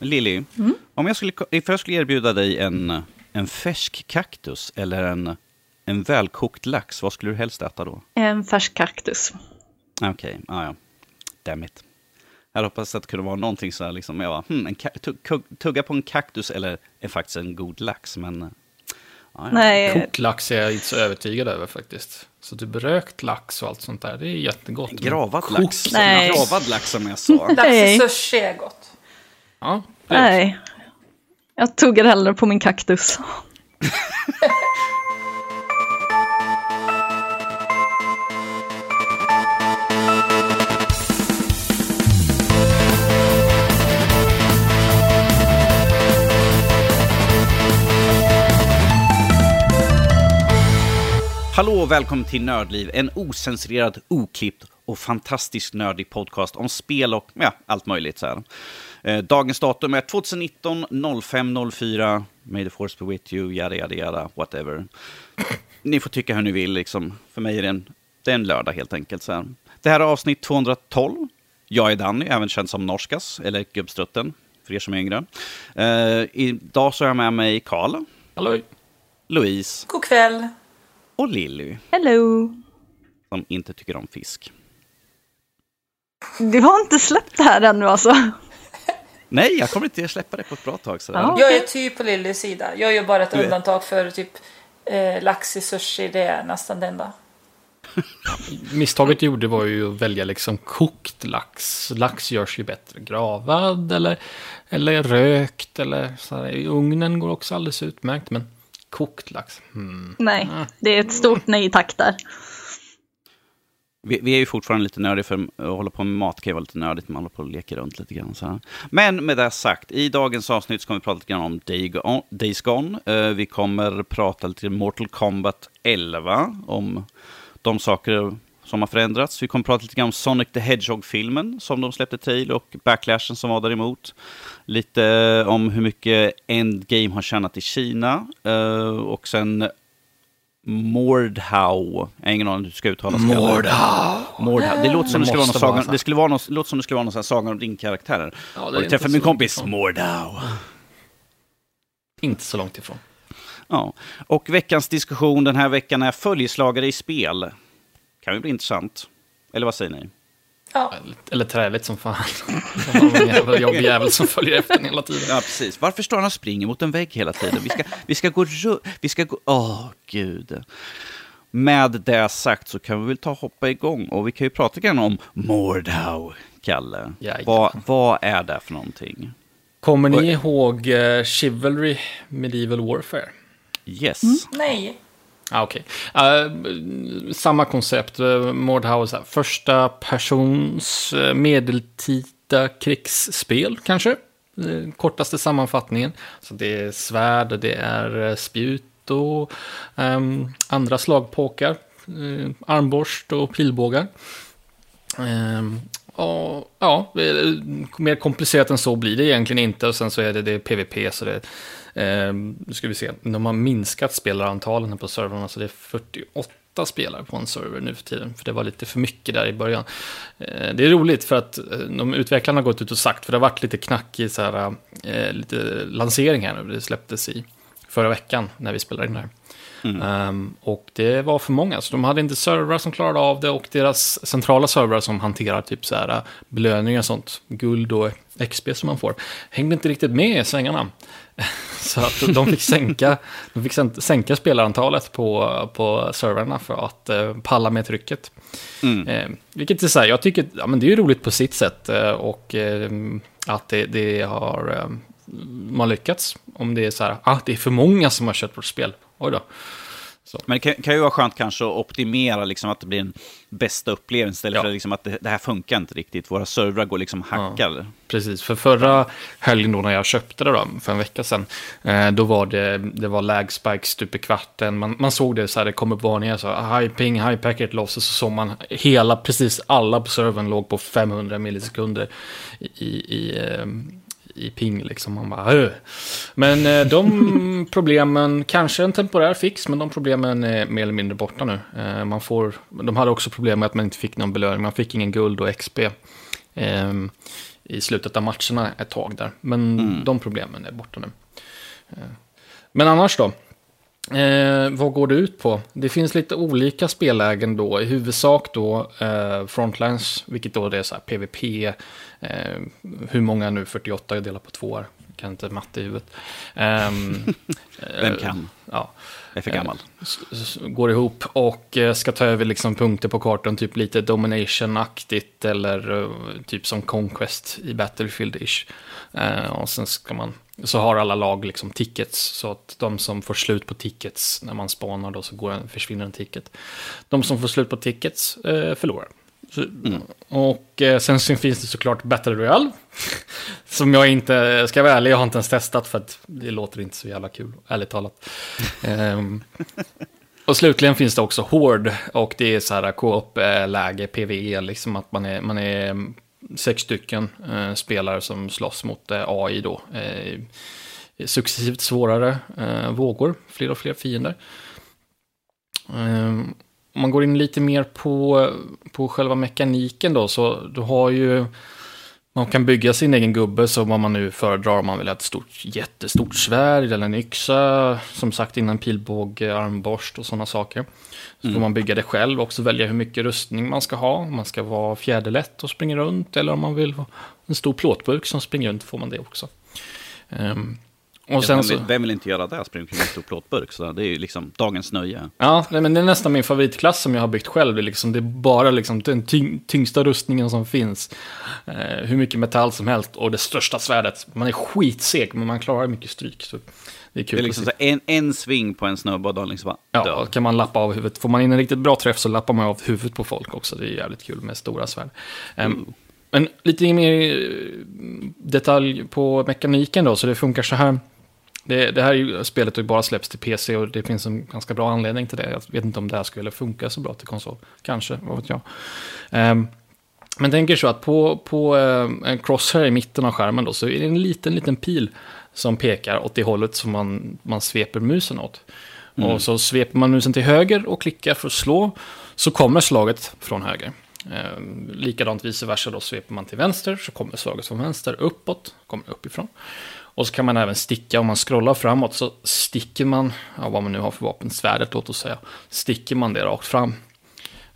Lilly, mm. om jag skulle, ifall jag skulle erbjuda dig en, en färsk kaktus eller en, en välkokt lax, vad skulle du helst äta då? En färsk kaktus. Okej, okay. ah, ja. Damn it. Jag hoppas att det kunde vara någonting så här, liksom, jag bara, hmm, en tugga på en kaktus eller är faktiskt en god lax, men... Ah, ja. Nej. Kokt lax är jag inte så övertygad över faktiskt. Så typ rökt lax och allt sånt där, det är jättegott. Gravad lax? Nej. Gravad lax som jag sa. Lax i sushi är gott. Ja, Nej, jag tuggar hellre på min kaktus. Hallå och välkommen till Nördliv, en osensurerad, oklippt och fantastisk nördig podcast om spel och ja, allt möjligt. Så här. Eh, dagens datum är 2019 05 04. May the force be with you, yada yada yada, whatever. Ni får tycka hur ni vill, liksom. För mig är det en, det är en lördag helt enkelt. Så här. Det här är avsnitt 212. Jag är Danny, även känd som Norskas, eller Gubbstrutten, för er som är yngre. Uh, idag så har jag med mig Karl. Hallå. Louise. God kväll. Och Lilly. Hello. Som inte tycker om fisk. Du har inte släppt det här ännu alltså? Nej, jag kommer inte släppa det på ett bra tag. Sådär. Ah, okay. Jag är typ på Lillys sida. Jag gör bara ett du undantag för typ eh, lax i sushi. Det är nästan det enda. Misstaget jag gjorde var ju att välja liksom kokt lax. Lax görs ju bättre gravad eller, eller rökt eller så här. I ugnen går också alldeles utmärkt. Men kokt lax? Hmm. Nej, det är ett stort nej tack där. Vi, vi, är ju fortfarande lite nördiga, för att hålla på med mat kan ju vara lite nördigt, man håller på och leker runt lite grann. Så här. Men med det sagt, i dagens avsnitt kommer vi prata lite grann om Days Gone. Eh, vi kommer prata lite om Mortal Kombat 11, om de saker som har förändrats. Vi kommer prata lite grann om Sonic the Hedgehog-filmen som de släppte till och backlashen som var däremot. Lite om hur mycket Endgame har tjänat i Kina eh, och sen Mordhau. Jag har ingen aning hur det ska uttalas. Mordhau. Mordhau. Det låter som det, skulle vara någon saga, det skulle vara någon, låter som det skulle vara någon saga om din karaktär. Ja, och du träffar min kompis Mordhau. Inte så långt ifrån. Ja, och veckans diskussion den här veckan är följeslagare i spel. Kan ju bli intressant. Eller vad säger ni? Ja. Eller träligt som fan. en jobbig jävel som följer efter en hela tiden. Ja, precis. Varför står han och springer mot en vägg hela tiden? Vi ska, vi ska gå... Vi ska gå... Åh, oh, gud. Med det sagt så kan vi väl ta och hoppa igång. Och vi kan ju prata grann om Mordhau, Kalle. Vad, vad är det för någonting? Kommer ni ihåg uh, Chivalry Medieval Warfare? Yes. Mm. Nej. Ah, okay. Uh, eh, samma koncept, eh, uh, Mordhouse, första persons uh, medeltida krigsspel kanske. Uh, kortaste sammanfattningen. Så det är svärd, det är spjut och um, andra slagpåkar. Uh, armborst och pilbågar. Ehm, och, ja, mer komplicerat än så blir det egentligen inte. Och sen så är det, det PVP, så det Eh, nu ska vi se, de har minskat spelarantalet på servrarna så det är 48 spelare på en server nu för tiden. För det var lite för mycket där i början. Eh, det är roligt för att eh, de utvecklarna har gått ut och sagt, för det har varit lite knackig så här, eh, lite lansering här nu. Det släpptes i förra veckan när vi spelade in det här. Mm. Um, och det var för många, så de hade inte servrar som klarade av det och deras centrala servrar som hanterar typ så här belöningar och sånt, guld och XP som man får, hängde inte riktigt med i svängarna. Så att de fick sänka, de fick sänka spelarantalet på, på servrarna för att eh, palla med trycket. Mm. Eh, vilket är så här, jag tycker, ja men det är roligt på sitt sätt eh, och eh, att det, det har eh, man lyckats. Om det är så här, ah, det är för många som har köpt vårt spel. Oj då. Så. Men det kan, kan, ju vara skönt kanske att optimera liksom, att det blir en bästa upplevelse istället ja. för liksom, att det, det, här funkar inte riktigt. Våra servrar går liksom hackar. Ja, precis, för förra helgen då när jag köpte det då, för en vecka sedan, eh, då var det, det var lag spikes stup i kvarten. Man, man såg det så här, det kom upp varningar så high ping, high packet loss, och så såg man hela, precis alla på servern låg på 500 millisekunder i, i eh, i ping liksom. Man bara, Åh! Men eh, de problemen, kanske en temporär fix, men de problemen är mer eller mindre borta nu. Eh, man får, de hade också problem med att man inte fick någon belöning, man fick ingen guld och XP. Ehm, i slutet av matcherna ett tag där. Men mm. de problemen är borta nu. Eh, men annars då? Eh, vad går det ut på? Det finns lite olika spellägen då. I huvudsak då eh, Frontlines, vilket då det är så här PVP. Eh, hur många nu? 48 delar på två år. Kan inte matte i huvudet. Um, Vem kan? Ja. är för gammal. Går ihop och ska ta över liksom punkter på kartan, typ lite domination-aktigt eller typ som Conquest i Battlefield-ish. Och sen ska man så har alla lag liksom tickets, så att de som får slut på tickets när man spanar då så går, försvinner en ticket. De som får slut på tickets eh, förlorar. Mm. Och eh, sen finns det såklart Battle Royale. som jag inte, ska vara ärlig, jag har inte ens testat för att det låter inte så jävla kul, ärligt talat. um, och slutligen finns det också Horde och det är så här co-op-läge, eh, PVE, liksom att man är, man är sex stycken eh, spelare som slåss mot eh, AI då. Eh, successivt svårare eh, vågor, fler och fler fiender. Om man går in lite mer på, på själva mekaniken då, så du har ju man kan bygga sin egen gubbe så vad man nu föredrar. Om man vill ha ett stort, jättestort svärd eller en yxa. Som sagt innan pilbåge, armborst och sådana saker. Så mm. får man bygga det själv och också välja hur mycket rustning man ska ha. Om man ska vara fjäderlätt och springa runt. Eller om man vill ha en stor plåtburk som springer runt får man det också. Um, och sen vem, vill, så... vem vill inte göra det? Springa omkring med en stor plåtburk. Så det är ju liksom dagens nöje. Ja, men det är nästan min favoritklass som jag har byggt själv. Det är, liksom, det är bara liksom den tyng, tyngsta rustningen som finns. Eh, hur mycket metall som helst och det största svärdet. Man är skitseg, men man klarar mycket stryk. Så det är kul Det är liksom så en, en sving på en snöboll och liksom bara Ja, kan man lappa av huvudet. Får man in en riktigt bra träff så lappar man av huvudet på folk också. Det är jävligt kul med stora svärd. Um, Men lite mer detalj på mekaniken då, så det funkar så här. Det, det här spelet har ju bara släppts till PC och det finns en ganska bra anledning till det. Jag vet inte om det här skulle funka så bra till konsol. Kanske, vad vet jag. Um, men tänker så att på, på uh, en crosshair i mitten av skärmen då, så är det en liten, liten pil som pekar åt det hållet som man, man sveper musen åt. Mm. Och så sveper man musen till höger och klickar för att slå, så kommer slaget från höger. Eh, likadant vice versa, då sveper man till vänster så kommer slaget från vänster uppåt, kommer uppifrån. Och så kan man även sticka, om man scrollar framåt så sticker man, ja, vad man nu har för vapen, svärdet låt oss säga, sticker man det rakt fram.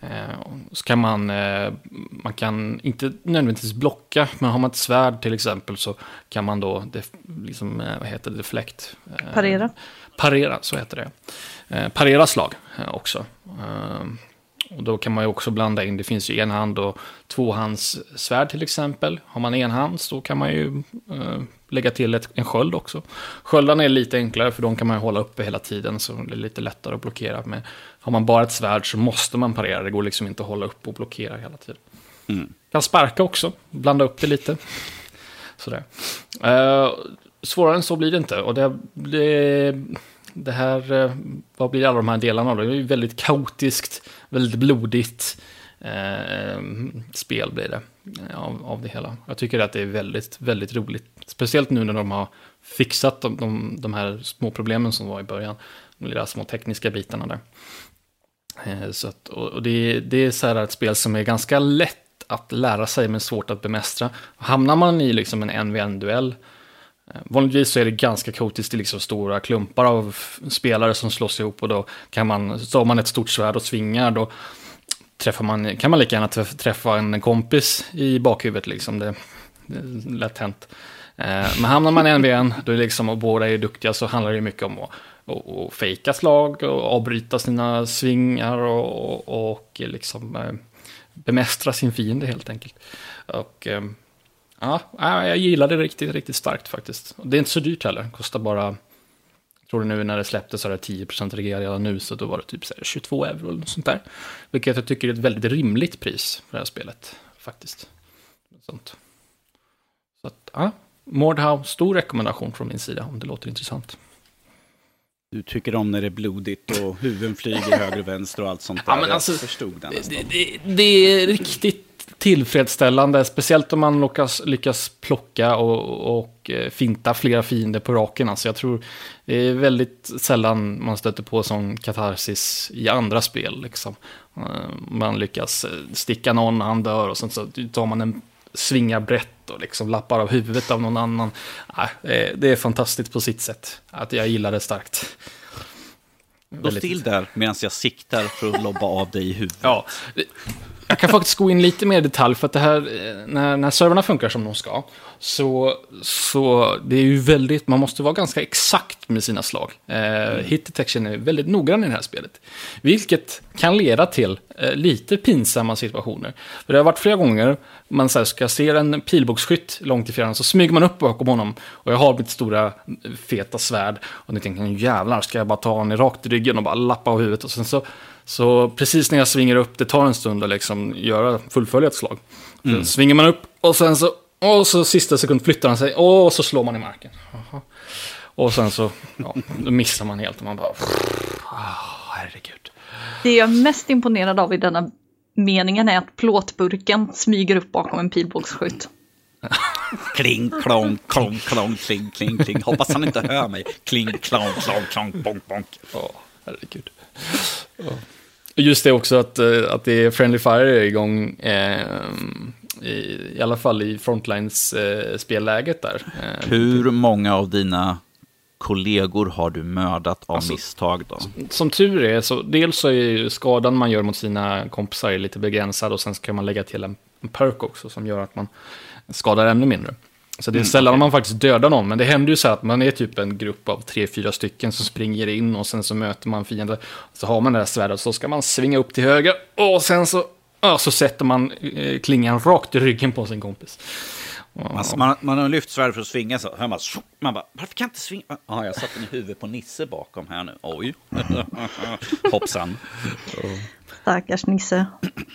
Eh, så kan man, eh, man kan inte nödvändigtvis blocka, men har man ett svärd till exempel så kan man då, def, liksom, eh, vad heter det, deflekt? Parera. Parera, så heter det. Parera slag också. Och då kan man ju också blanda in, det finns ju enhand och tvåhandssvärd till exempel. Har man enhands då kan man ju lägga till ett, en sköld också. Sköldarna är lite enklare för de kan man hålla uppe hela tiden så det är lite lättare att blockera. Men har man bara ett svärd så måste man parera, det går liksom inte att hålla upp och blockera hela tiden. Mm. Kan sparka också, blanda upp det lite. Sådär. Eh, svårare än så blir det inte. Och det, det det här, eh, vad blir alla de här delarna då? Det är ju väldigt kaotiskt, väldigt blodigt eh, spel blir det eh, av, av det hela. Jag tycker att det är väldigt, väldigt roligt. Speciellt nu när de har fixat de, de, de här små problemen som var i början. De lilla små tekniska bitarna där. Eh, så att, och, det, det är så här ett spel som är ganska lätt att lära sig men svårt att bemästra. Hamnar man i liksom en NVN-duell eh, vanligtvis så är det ganska kaotiskt, det är liksom stora klumpar av spelare som slåss ihop och då kan man, så har man ett stort svärd och svingar, då träffar man, kan man lika gärna träffa en kompis i bakhuvudet liksom, det, det är lätt hänt. Eh, men hamnar man i NBN, då är liksom, och båda är duktiga, så handlar det mycket om att och, och fejka slag och avbryta sina svingar och, och, och liksom eh, bemästra sin fiende helt enkelt. Och eh, Ja, jag gillar det riktigt, riktigt starkt faktiskt. Det är inte så dyrt heller, kostar bara, jag tror nu när det släpptes så är det 10% redan nu, så då var det typ 22 euro eller något sånt där. Vilket jag tycker är ett väldigt rimligt pris för det här spelet, faktiskt. Sånt. Så att, ja, Mordhau, stor rekommendation från min sida om det låter intressant. Du tycker om när det är blodigt och huvuden flyger höger och vänster och allt sånt där. Ja, men alltså, jag förstod det, det, det, det är riktigt tillfredsställande, speciellt om man lyckas, lyckas plocka och, och eh, finta flera fiender på raken. Alltså jag tror det är väldigt sällan man stöter på sån katarsis i andra spel. Liksom. Eh, man lyckas eh, sticka någon, han dör och sen så tar man en svingar brett lätt och liksom lappar av huvudet av någon annan. Ja, det är fantastiskt på sitt sätt. Att jag gillar det starkt. Stå still där medan jag siktar för att lobba av dig i huvudet. Ja, jag kan faktiskt gå in lite mer i detalj för att det här, när, när servrarna funkar som de ska, så, så det är ju väldigt, man måste vara ganska exakt med sina slag. Eh, mm. Hit detection är väldigt noggrann i det här spelet. Vilket kan leda till eh, lite pinsamma situationer. För det har varit flera gånger man så här, ska se en pilbågsskytt långt i fjärran, så smyger man upp bakom honom. Och jag har mitt stora feta svärd. Och ni tänker, jävlar, ska jag bara ta honom rakt i ryggen och bara lappa av huvudet? Och sen så så precis när jag svingar upp, det tar en stund att liksom göra, fullfölja ett slag. Mm. svingar man upp och sen så, och så sista sekund flyttar han sig och så slår man i marken. Aha. Och sen så, ja, då missar man helt och man bara, oh, herregud. Det jag är mest imponerad av i denna meningen är att plåtburken smyger upp bakom en pilbågsskytt. kling, klong, klong, klong, kling, kling, kling. Hoppas han inte hör mig. Kling, klong, klong, klong, bonk, bonk. Ja, oh, herregud. Just det också att, eh, att det är Friendly Fire igång, eh, i, i alla fall i Frontlines-spelläget eh, där. Eh, Hur många av dina kollegor har du mördat av alltså, misstag då? Som tur är, så dels så är ju skadan man gör mot sina kompisar lite begränsad och sen ska man lägga till en, en perk också som gör att man skadar ännu mindre. Så det är mm, sällan okay. man faktiskt dödar någon, men det händer ju så att man är typ en grupp av tre, fyra stycken som springer in och sen så möter man fiender. Så har man det där svärdet så ska man svinga upp till höger och sen så, ja, så sätter man eh, klingan rakt i ryggen på sin kompis. Alltså, man, man har lyft svärdet för att svinga så hör man, man bara, varför kan jag inte svinga? Ja, jag satte den i huvudet på Nisse bakom här nu. Oj. Hoppsan. Stackars Nisse.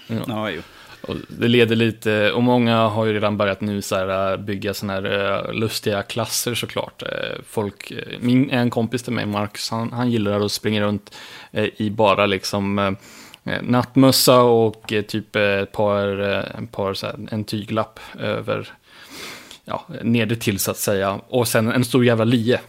Ja, ja jo. Och det leder lite, och många har ju redan börjat nu så här, äh, bygga sådana här äh, lustiga klasser såklart. Folk, min, en kompis till mig, Marcus, han, han gillar att springa runt i bara liksom nattmössa och typ ett par, ett par så här, en tyglapp över, ja, nere till så att säga. Och sen en stor jävla lie.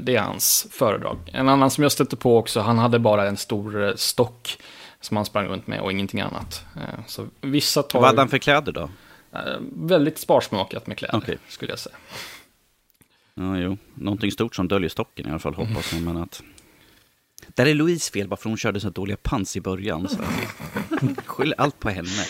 Det är hans föredrag. En annan som jag stötte på också, han hade bara en stor stock som han sprang runt med och ingenting annat. Eh, så vissa tar... Vad hade han för kläder då? Eh, väldigt sparsmakat med kläder, okay. skulle jag säga. Ja, jo. Någonting stort som döljer stocken i alla fall, hoppas jag. Men att... Där är Louise fel, bara för hon körde så dåliga pants i början. Så. Skyll allt på henne.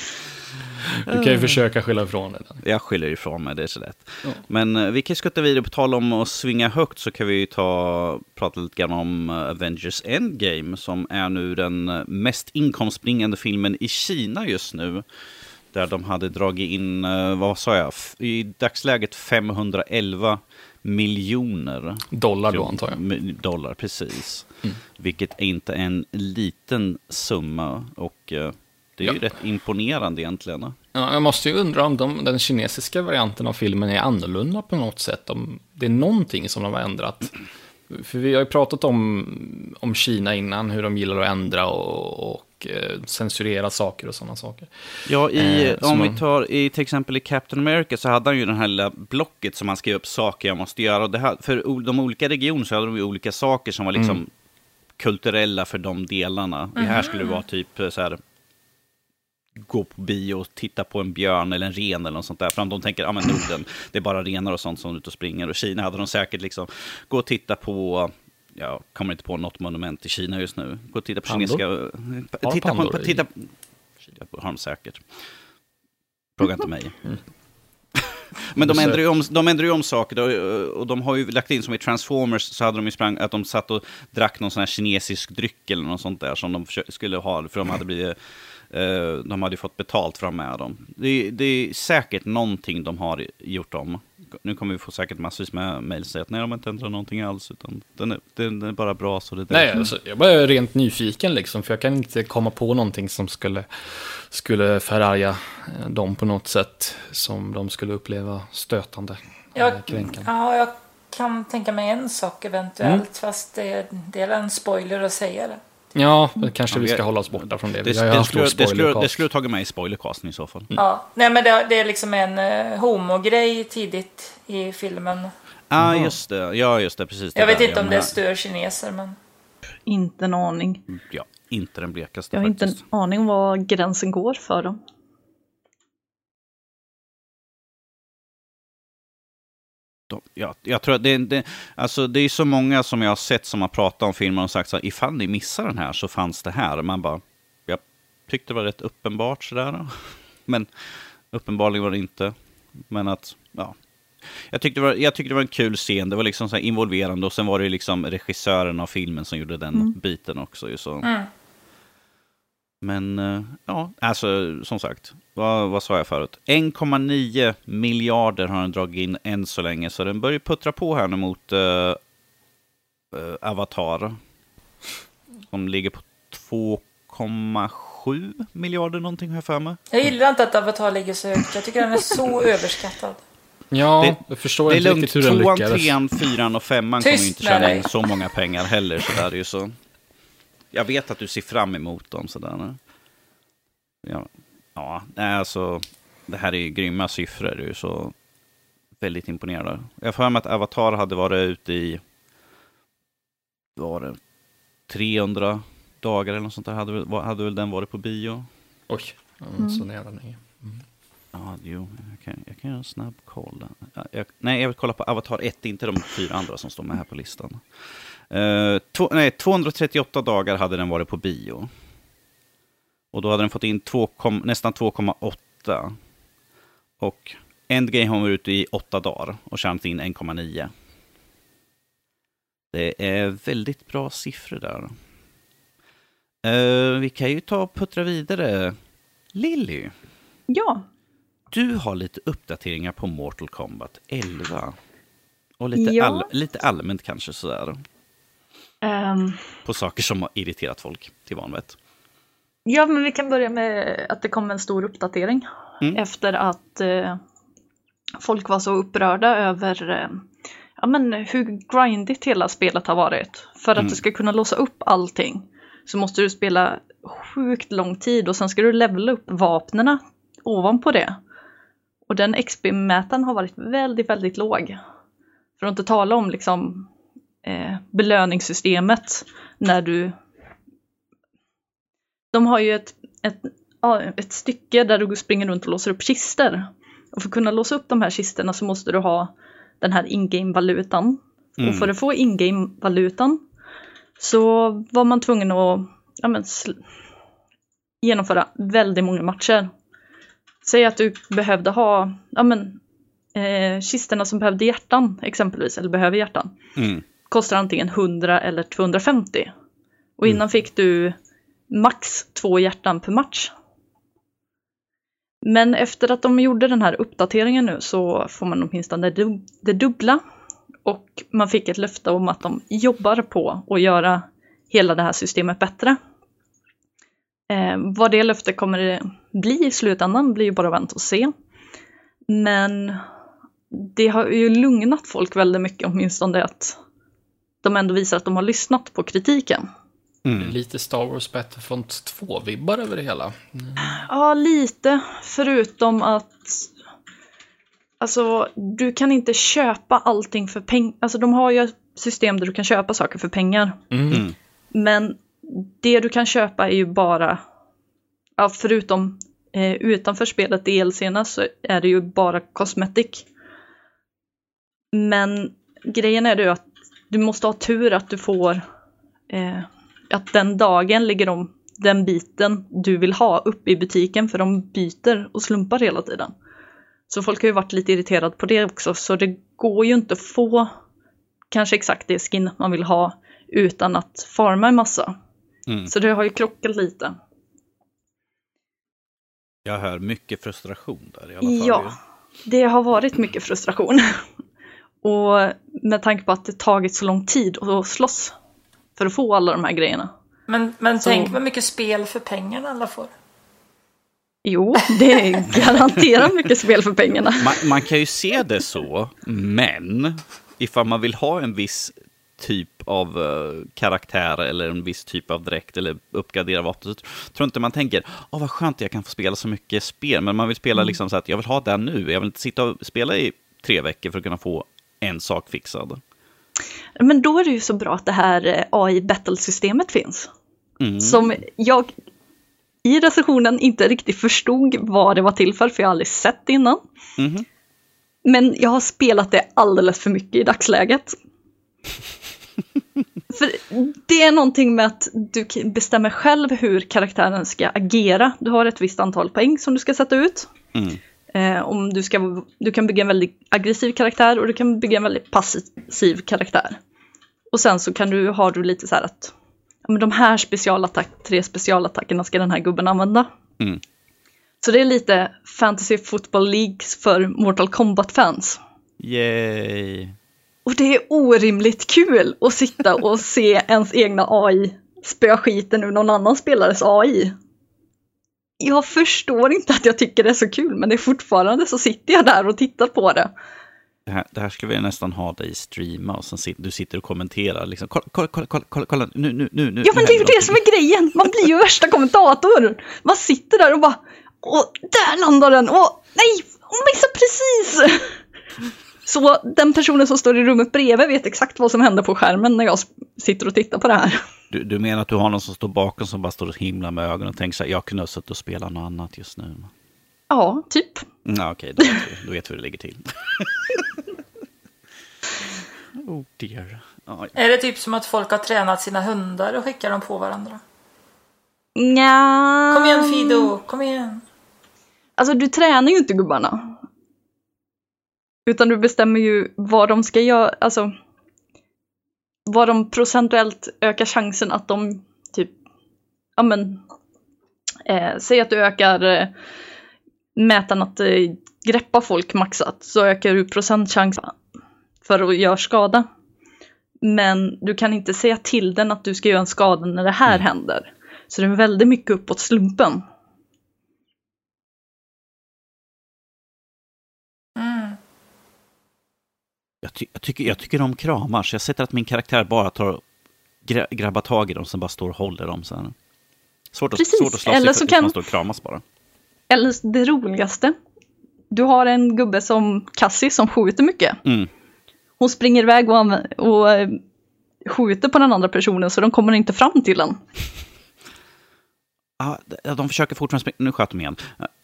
Du kan ju försöka skylla ifrån dig. Jag skyller ifrån mig, det är så lätt. Ja. Men uh, vi kan skutta vidare, på tal om att svinga högt så kan vi ju ta, prata lite grann om uh, Avengers Endgame som är nu den uh, mest inkomstbringande filmen i Kina just nu. Där de hade dragit in, vad sa jag, i dagsläget 511 miljoner. Dollar då antar jag. Dollar, precis. Mm. Vilket är inte en liten summa. Och det är ja. ju rätt imponerande egentligen. Ja, jag måste ju undra om de, den kinesiska varianten av filmen är annorlunda på något sätt. Om det är någonting som de har ändrat. För vi har ju pratat om, om Kina innan, hur de gillar att ändra och, och eh, censurera saker och sådana saker. Ja, i, eh, om vi tar i, till exempel i Captain America så hade han ju den här lilla blocket som han skrev upp saker jag måste göra. Och det här, för de olika regionerna så hade de ju olika saker som var liksom mm. kulturella för de delarna. Mm. Det här skulle det vara typ så här gå på bio och titta på en björn eller en ren eller något sånt där. För de tänker, ja men Norden, det är bara renar och sånt som är ute och springer. Och Kina hade de säkert liksom, gå och titta på, jag kommer inte på något monument i Kina just nu. Gå och titta på Pandor? kinesiska, titta på, titta, Kina har de säkert. Fråga inte mig. Mm. Men de ändrar, ju om, de ändrar ju om saker och de har ju lagt in som i Transformers så hade de ju sprang att de satt och drack någon sån här kinesisk dryck eller något sånt där som de skulle ha för de hade blivit Eh, de hade fått betalt för att med dem. Det, det, är säkert någonting de har gjort om. Nu kommer vi få säkert massvis med mejl säga att nej, de har inte ändrat någonting alls. Utan den är, den är bara bra så det är Nej, alltså, jag bara är rent nyfiken liksom. För jag kan inte komma på någonting som skulle, skulle förarga eh, dem på något sätt. Som de skulle uppleva stötande. Jag, ja, jag kan tänka mig en sak eventuellt. Mm. Fast det, det är en spoiler att säga det. Ja, kanske vi ska hålla oss borta från det. Det, det, skulle, det, skulle, det skulle tagit med i spoilercasten i så fall. Mm. Ja, nej men det, det är liksom en uh, homogrej tidigt i filmen. Ja, ah, just det. Ja, just det. Precis. Jag vet inte om det stör kineser, men... Inte en aning. Ja, inte den blekaste Jag har faktiskt. inte en aning om var gränsen går för dem. De, ja, jag tror att det, det, alltså det är så många som jag har sett som har pratat om filmen och sagt så här, ifall ni missar den här så fanns det här. Man bara, jag tyckte det var rätt uppenbart sådär. Men uppenbarligen var det inte. Men att, ja. Jag tyckte, det var, jag tyckte det var en kul scen, det var liksom så involverande och sen var det liksom regissören av filmen som gjorde den mm. biten också. Så. Mm. Men eh, ja, alltså som sagt, vad, vad sa jag förut? 1,9 miljarder har den dragit in än så länge, så den börjar puttra på här nu mot uh, uh, Avatar. Som ligger på 2,7 miljarder någonting har jag för mig. Jag gillar inte att Avatar ligger så högt, jag tycker den är så överskattad. Ja, det, jag förstår det inte riktigt hur den lyckades. Tvåan, trean, fyran och femman kommer ju inte tjäna in så många pengar heller. Så där är ju så. Jag vet att du ser fram emot dem sådär. Ja, ja alltså, det här är ju grymma siffror. Är så väldigt imponerande. Jag har för mig att Avatar hade varit ute i var det 300 dagar eller något sånt där. Hade, hade väl den varit på bio. Oj, mm. så nära länge. Mm. Ja, jo, jag kan, jag kan göra en snabb koll. Jag, nej, jag vill kolla på Avatar 1, inte de fyra andra som står med här på listan. Uh, två, nej, 238 dagar hade den varit på bio. Och då hade den fått in 2, nästan 2,8. Och Endgame har varit ute i 8 dagar och tjänat in 1,9. Det är väldigt bra siffror där. Uh, vi kan ju ta och puttra vidare. Lilly. Ja. Du har lite uppdateringar på Mortal Kombat 11. Och lite, ja. all, lite allmänt kanske sådär. Um, på saker som har irriterat folk till vanvett. Ja, men vi kan börja med att det kom en stor uppdatering mm. efter att eh, folk var så upprörda över eh, ja, men hur grindigt hela spelet har varit. För att mm. du ska kunna låsa upp allting så måste du spela sjukt lång tid och sen ska du levela upp vapnena ovanpå det. Och den XP-mätaren har varit väldigt, väldigt låg. För att inte tala om liksom eh, belöningssystemet när du... De har ju ett, ett, ett stycke där du springer runt och låser upp kister. Och för att kunna låsa upp de här kisterna så måste du ha den här in-game-valutan. Mm. Och för att få in-game-valutan så var man tvungen att ja, men, genomföra väldigt många matcher. Säg att du behövde ha ja, men, eh, kisterna som behövde hjärtan exempelvis, eller behöver hjärtan. Mm. Kostar antingen 100 eller 250. Och innan mm. fick du max två hjärtan per match. Men efter att de gjorde den här uppdateringen nu så får man åtminstone det, dubbla. Och man fick ett löfte om att de jobbar på att göra hela det här systemet bättre. Eh, vad det löftet kommer det bli i slutändan blir ju bara vänt att se. Men det har ju lugnat folk väldigt mycket, åtminstone att de ändå visar att de har lyssnat på kritiken. Mm. Lite Star Wars Battlefront 2-vibbar över det hela. Mm. Ja, lite. Förutom att Alltså, du kan inte köpa allting för pengar. Alltså, de har ju system där du kan köpa saker för pengar. Mm. mm. Men det du kan köpa är ju bara, ja, förutom eh, utanför spelet DLC-erna så är det ju bara cosmetic. Men grejen är ju att du måste ha tur att du får eh, att den dagen ligger de den biten du vill ha uppe i butiken för de byter och slumpar hela tiden. Så folk har ju varit lite irriterade på det också så det går ju inte att få kanske exakt det skin man vill ha utan att farma en massa. Mm. Så det har ju krockat lite. Jag hör mycket frustration där i alla fall. Ja, det har varit mycket frustration. Och med tanke på att det tagit så lång tid att slåss för att få alla de här grejerna. Men, men så... tänk vad mycket spel för pengarna alla får. Jo, det är garanterat mycket spel för pengarna. Man, man, kan ju se det så, men ifall man vill ha en viss typ av uh, karaktär eller en viss typ av dräkt eller uppgradera vapen. Så tror inte man tänker, åh vad skönt jag kan få spela så mycket spel, men man vill spela mm. liksom så att jag vill ha den nu, jag vill inte sitta och spela i tre veckor för att kunna få en sak fixad. Men då är det ju så bra att det här eh, AI battle-systemet finns. Mm. Som jag i recensionen inte riktigt förstod vad det var till för, för jag har aldrig sett det innan. Mm. Men jag har spelat det alldeles för mycket i dagsläget. För det är någonting med att du bestämmer själv hur karaktären ska agera. Du har ett visst antal poäng som du ska sätta ut. Mm. Eh, om du, ska, du kan bygga en väldigt aggressiv karaktär och du kan bygga en väldigt passiv karaktär. Och sen så kan du, har du lite så här att ja, men de här specialattack, tre specialattackerna ska den här gubben använda. Mm. Så det är lite Fantasy Football Leagues för Mortal Kombat-fans. Yay! Och det är orimligt kul att sitta och se ens egna AI spöa skiten ur någon annan spelares AI. Jag förstår inte att jag tycker det är så kul, men det är fortfarande så sitter jag där och tittar på det. Det här, det här skulle vi nästan ha dig streama och sen sit, du sitter och kommenterar. Liksom, kolla, kolla, kolla, kolla, kolla, nu, nu, nu. Ja, men det är ju det som är grejen. Man blir ju värsta kommentatorn. Man sitter där och bara, åh, där landar den, åh, nej, hon missade precis. Så den personen som står i rummet bredvid vet exakt vad som händer på skärmen när jag sitter och tittar på det här. Du, du menar att du har någon som står bakom som bara står och himlar med ögonen och tänker så här, jag kunde ha suttit och spelat något annat just nu. Ja, typ. Mm, Ja, okej, då, vet vi- då vet vi hur det ligger till. oh dear. Ja, Är det typ som att folk har tränat sina hundar och skickar dem på varandra? Nja. Kom igen Fido, kom igen. Alltså du tränar ju inte gubbarna. Utan du bestämmer ju vad de ska göra, alltså vad de procentuellt ökar chansen att de typ, ja men, eh, säg att du ökar eh, mätaren att eh, greppa folk maxat så ökar du procentchansen för att göra skada. Men du kan inte säga till den att du ska göra en skada när det här händer. Så det är väldigt mycket uppåt slumpen. Ty jag, tycker, jag tycker de kramar, så jag sätter att min karaktär bara tar gra grabbar tag i dem, sen bara står och håller dem. Så här. Svårt, att, Precis, svårt att slåss eller så kan- man står och kramas bara. Eller det roligaste. Du har en gubbe som Cassie som skjuter mycket. Mm. Hon springer iväg och, och eh, skjuter på den andra personen så de kommer inte fram till den. Ja, de- försöker fortfarande springa. Nu sköt de igen.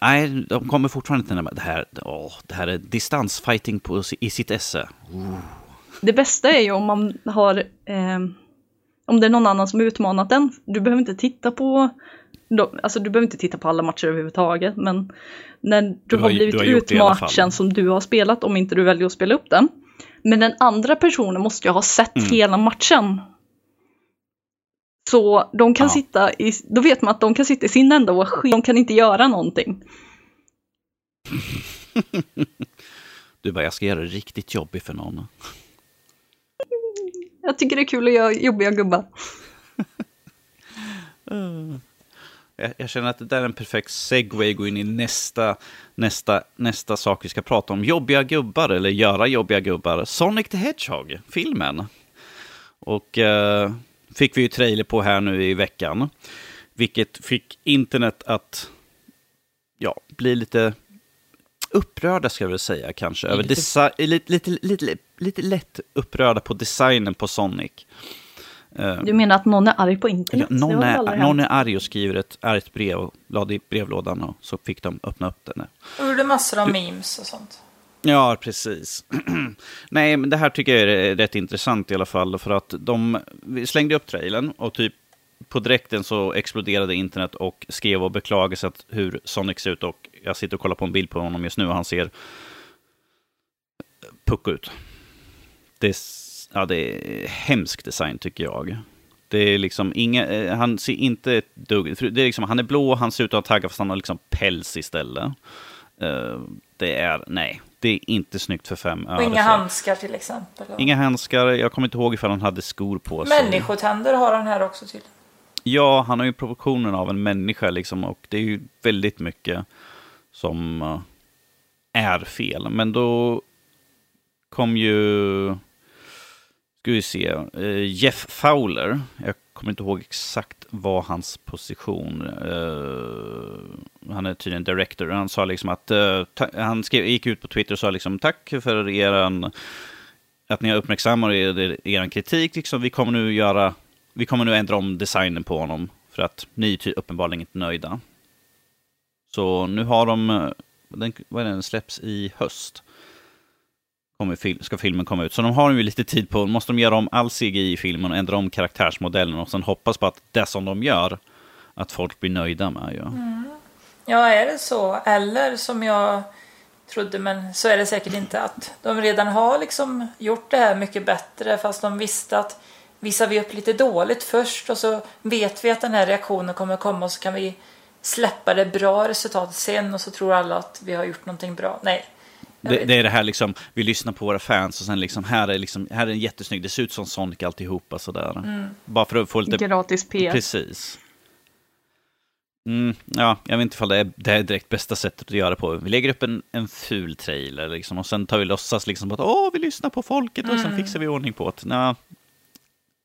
Nej, de kommer fortfarande inte närmare. Det här, åh, det här är distansfighting på, i sitt esse. Det bästa är ju om man har eh, om det är någon annan som utmanat den. Du behöver inte titta på alltså du behöver inte titta på alla matcher överhuvudtaget men när du, Du har har blivit utmatchen som du har spelat om inte du väljer att spela upp den. Men den andra personen måste ju ha sett Mm. hela matchen. Så de kan Ja. sitta i, då vet man att de kan sitta i sin ända och de kan inte göra någonting. Du bara, jag ska göra det riktigt jobbigt för någon. Jag tycker det är kul att göra jobbiga gubbar. Jag, jag känner att det där är en perfekt segway gå in i nästa, nästa, nästa sak vi ska prata om. Jobbiga gubbar, eller göra jobbiga gubbar. Sonic the Hedgehog, filmen. Och eh, fick vi ju trailer på här nu i veckan. Vilket fick internet att ja, bli lite upprörda ska jag väl säga kanske. Över Lite- desi- lite, lite, lite, lite lätt upprörda på designen på Sonic. Eh, Du menar att någon är arg på Ja, internet? Det någon, är, någon är arg och skriver ett argt brev och la det i brevlådan och så fick de öppna upp den. Och gjorde massor av memes och sånt. Ja, precis. Nej, men det här tycker jag är rätt intressant i alla fall. För att de slängde upp trailern och typ på direkten så exploderade internet och skrev och beklagade sig att hur Sonic ser ut. Och jag sitter och kollar på en bild på honom just nu och han ser puck ut. Det är, ja, det är hemsk design tycker jag. Det är liksom inga, eh, han ser inte ett dugg, det är liksom, han är blå, han ser ut att ha taggar fast han har liksom päls istället. Eh, det är, nej, det är inte snyggt för fem Och öre. inga så- handskar till exempel. Inga handskar, jag kommer inte ihåg ifall han hade skor på sig. Människotänder har han här också tydligen. Ja, han har ju proportionen av en människa liksom och det är ju väldigt mycket som eh, är fel. Men då kom ju, ska vi se, eh, Jeff Fowler. Jag kommer inte ihåg exakt vad hans position. Uh, han är tydligen director. Han sa liksom att, uh, han skrev, gick ut på Twitter och sa liksom tack för eran att ni har uppmärksammat er, er kritik. Liksom, vi kommer nu göra vi kommer nu ändra om designen på honom för att ni är ty- uppenbarligen inte nöjda. Så nu har de, eh, den, vad är det, den släpps i höst kommer fil ska filmen komma ut. Så de har ju lite tid på Måste de göra om all CGI i filmen och ändra om karaktärsmodellen och sen hoppas på att det som de gör, att folk blir nöjda med. Ja, mm. ja är det så? Eller som jag trodde, men så är det säkert inte, att de redan har liksom gjort det här mycket bättre fast de visste att visar vi upp lite dåligt först och så vet vi att den här reaktionen kommer komma och så kan vi släppa det bra resultatet sen och så tror alla att vi har gjort någonting bra. Nej. Det, det, är det här liksom, vi lyssnar på våra fans och sen liksom, här är liksom, här är en jättesnygg, det ser ut som Sonic alltihopa sådär. Mm. Bara för att få lite... Gratis PR. Precis. Mm, ja, jag vet inte ifall det är, det är direkt bästa sättet att göra det på. Vi lägger upp en, en ful trailer liksom, och sen tar vi låtsas liksom att åh, vi lyssnar på folket och mm. sen fixar vi ordning på det. Nå,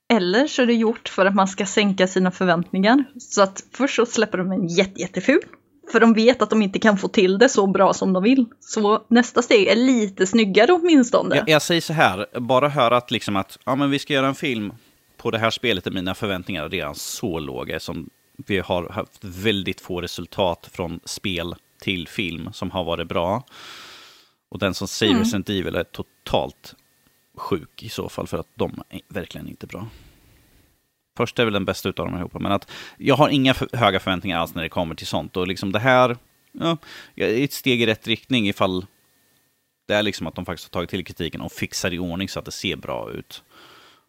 eller så är det gjort för att man ska sänka sina förväntningar. Så att först så släpper de en jätte, jätteful. För de vet att de inte kan få till det så bra som de vill. Så nästa steg är lite snyggare åtminstone. Jag, jag säger så här, bara höra att, liksom att ja, men vi ska göra en film på det här spelet är mina förväntningar redan så låga som vi har haft väldigt få resultat från spel till film som har varit bra. Och den som säger mm. Resident Evil är totalt sjuk i så fall, för att de är verkligen inte bra. Första är väl den bästa utav dem ihop, men att jag har inga för, höga förväntningar alls när det kommer till sånt. Och liksom det här ja, är ett steg i rätt riktning ifall det är liksom att de faktiskt har tagit till kritiken och fixar i ordning så att det ser bra ut.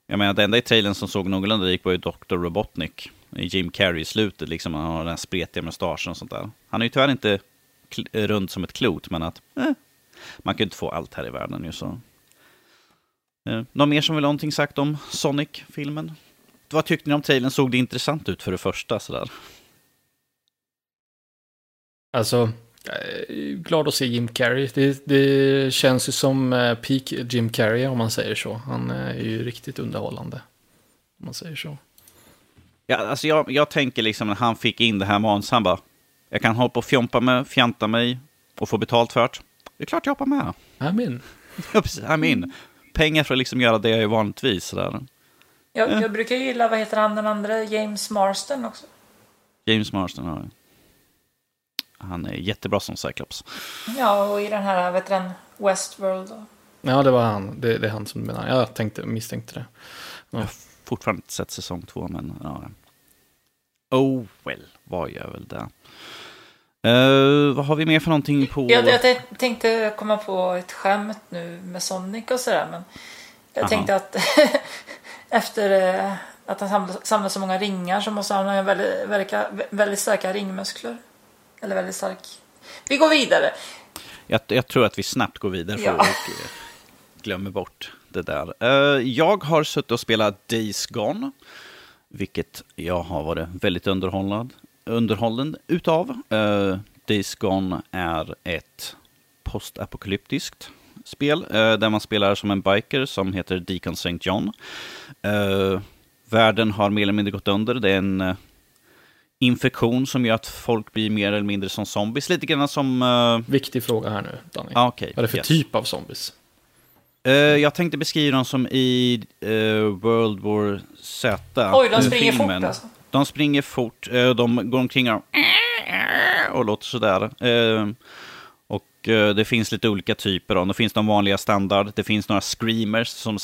Jag menar, det enda i trailern som såg någorlunda lik var ju Dr. Robotnik. Jim Carrey i slutet, liksom. Han har den här spretiga mustaschen och sånt där. Han är ju tyvärr inte runt som ett klot, men att eh, man kan ju inte få allt här i världen ju så. Eh, någon mer som vill ha någonting sagt om Sonic-filmen? Vad tyckte ni om trailern? Såg det intressant ut för det första? Sådär? Alltså, är glad att se Jim Carrey. Det, det känns ju som eh, peak Jim Carrey om man säger så. Han är ju riktigt underhållande. Om man säger så. Ja, alltså jag, jag tänker liksom när han fick in det här manus, han bara, jag kan hålla på och fjompa mig, fjanta mig och få betalt för det. Det är klart jag hoppar med. I'm in. I'm in pengar för att liksom göra det jag gör vanligtvis. Sådär. Jag, jag brukar gilla, vad heter han den andra, James Marston också. James Marston, ja. Han är jättebra som Cyclops. Ja, och i den här, vet du Westworld. Och... Ja, det var han. Det, det är han som menar. Jag tänkte, misstänkte det. Ja. Jag har fortfarande inte sett säsong två, men ja. Oh well, vad gör väl det? Uh, vad har vi mer för någonting på... Jag, jag tänkte komma på ett skämt nu med Sonic och sådär. Men jag Aha. tänkte att efter uh, att han samlar, så många ringar så måste han ha väldigt, väldigt, väldigt starka ringmuskler. Eller väldigt stark... Vi går vidare. Jag, jag tror att vi snabbt går vidare för ja. att uh, glömmer bort det där. Uh, jag har suttit och spelat Days Gone. Vilket jag har varit väldigt underhållad, underhållen utav. Days Gone är ett postapokalyptiskt spel där man spelar som en biker som heter Deacon St. John. Uh, världen har mer eller mindre gått under. Det är en uh, infektion som gör att folk blir mer eller mindre som zombies. Lite grann som... Viktig fråga här nu, Danny. Ah, okay. Vad är det för yes. typ av zombies? jag tänkte beskriva dem som i World War Z. Oj, de springer filmen. fort alltså. De springer fort, eh, de går omkring och, och låter sådär. Eh, eh, det finns lite olika typer. Då. Det finns de vanliga standard, det finns några screamers som,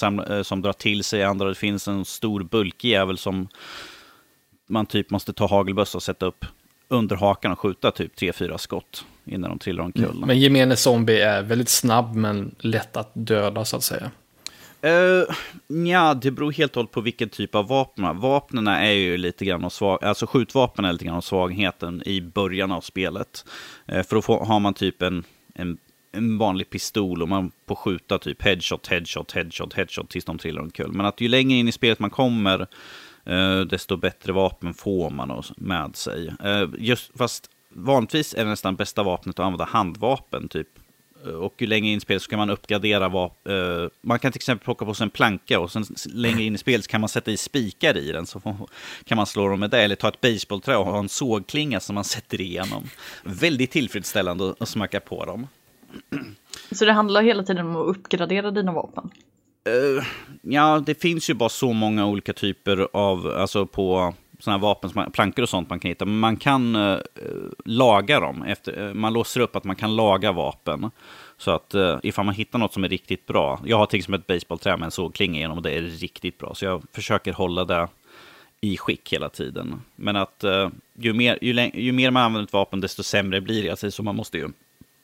som drar till sig andra. Det finns en stor bulkig jävel som man typ måste ta hagelbössa och sätta upp under hakan och skjuta typ 3-4 skott innan de trillar omkull. Mm. Men gemene zombie är väldigt snabb men lätt att döda så att säga. Uh, ja, det beror helt och hållet på vilken typ av vapen. Vapnen är ju lite grann av svag, alltså skjutvapen är lite grann av svagheten i början av spelet. Uh, för då får, har man typ en, en, en, vanlig pistol och man får skjuta typ headshot, headshot, headshot, headshot tills de trillar omkull. Men att ju längre in i spelet man kommer, eh, desto bättre vapen får man med sig. Eh, just, fast vanligtvis är det nästan bästa vapnet att använda handvapen, typ och ju längre in i spelet så kan man uppgradera vap uh, Man kan till exempel plocka på sig en planka och sen längre in i spelet så kan man sätta i spikar i den. Så kan man slå dem med det. Eller ta ett baseballträ och ha en sågklinga som man sätter igenom. Väldigt tillfredsställande att smacka på dem. Så det handlar hela tiden om att uppgradera dina vapen? Uh, ja, det finns ju bara så många olika typer av, alltså på sådana här vapen, som man, plankor och sånt man kan hitta. Men man kan eh, laga dem. Efter, eh, man låser upp att man kan laga vapen. Så att eh, ifall man hittar något som är riktigt bra. Jag har till exempel ett basebollträ med en sågklinga igenom och det är riktigt bra. Så jag försöker hålla det i skick hela tiden. Men att eh, ju, mer, ju, ju, mer man använder ett vapen, desto sämre blir det. Alltså, så man måste ju,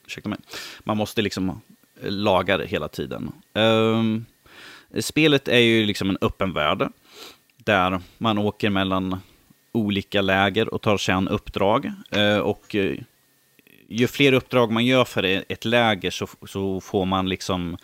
ursäkta mig, man måste liksom eh, laga det hela tiden. Um, spelet är ju liksom en öppen värld där man åker mellan olika läger och tar sig an uppdrag. Eh, och eh, ju fler uppdrag man gör för e- ett läger så, så får man liksom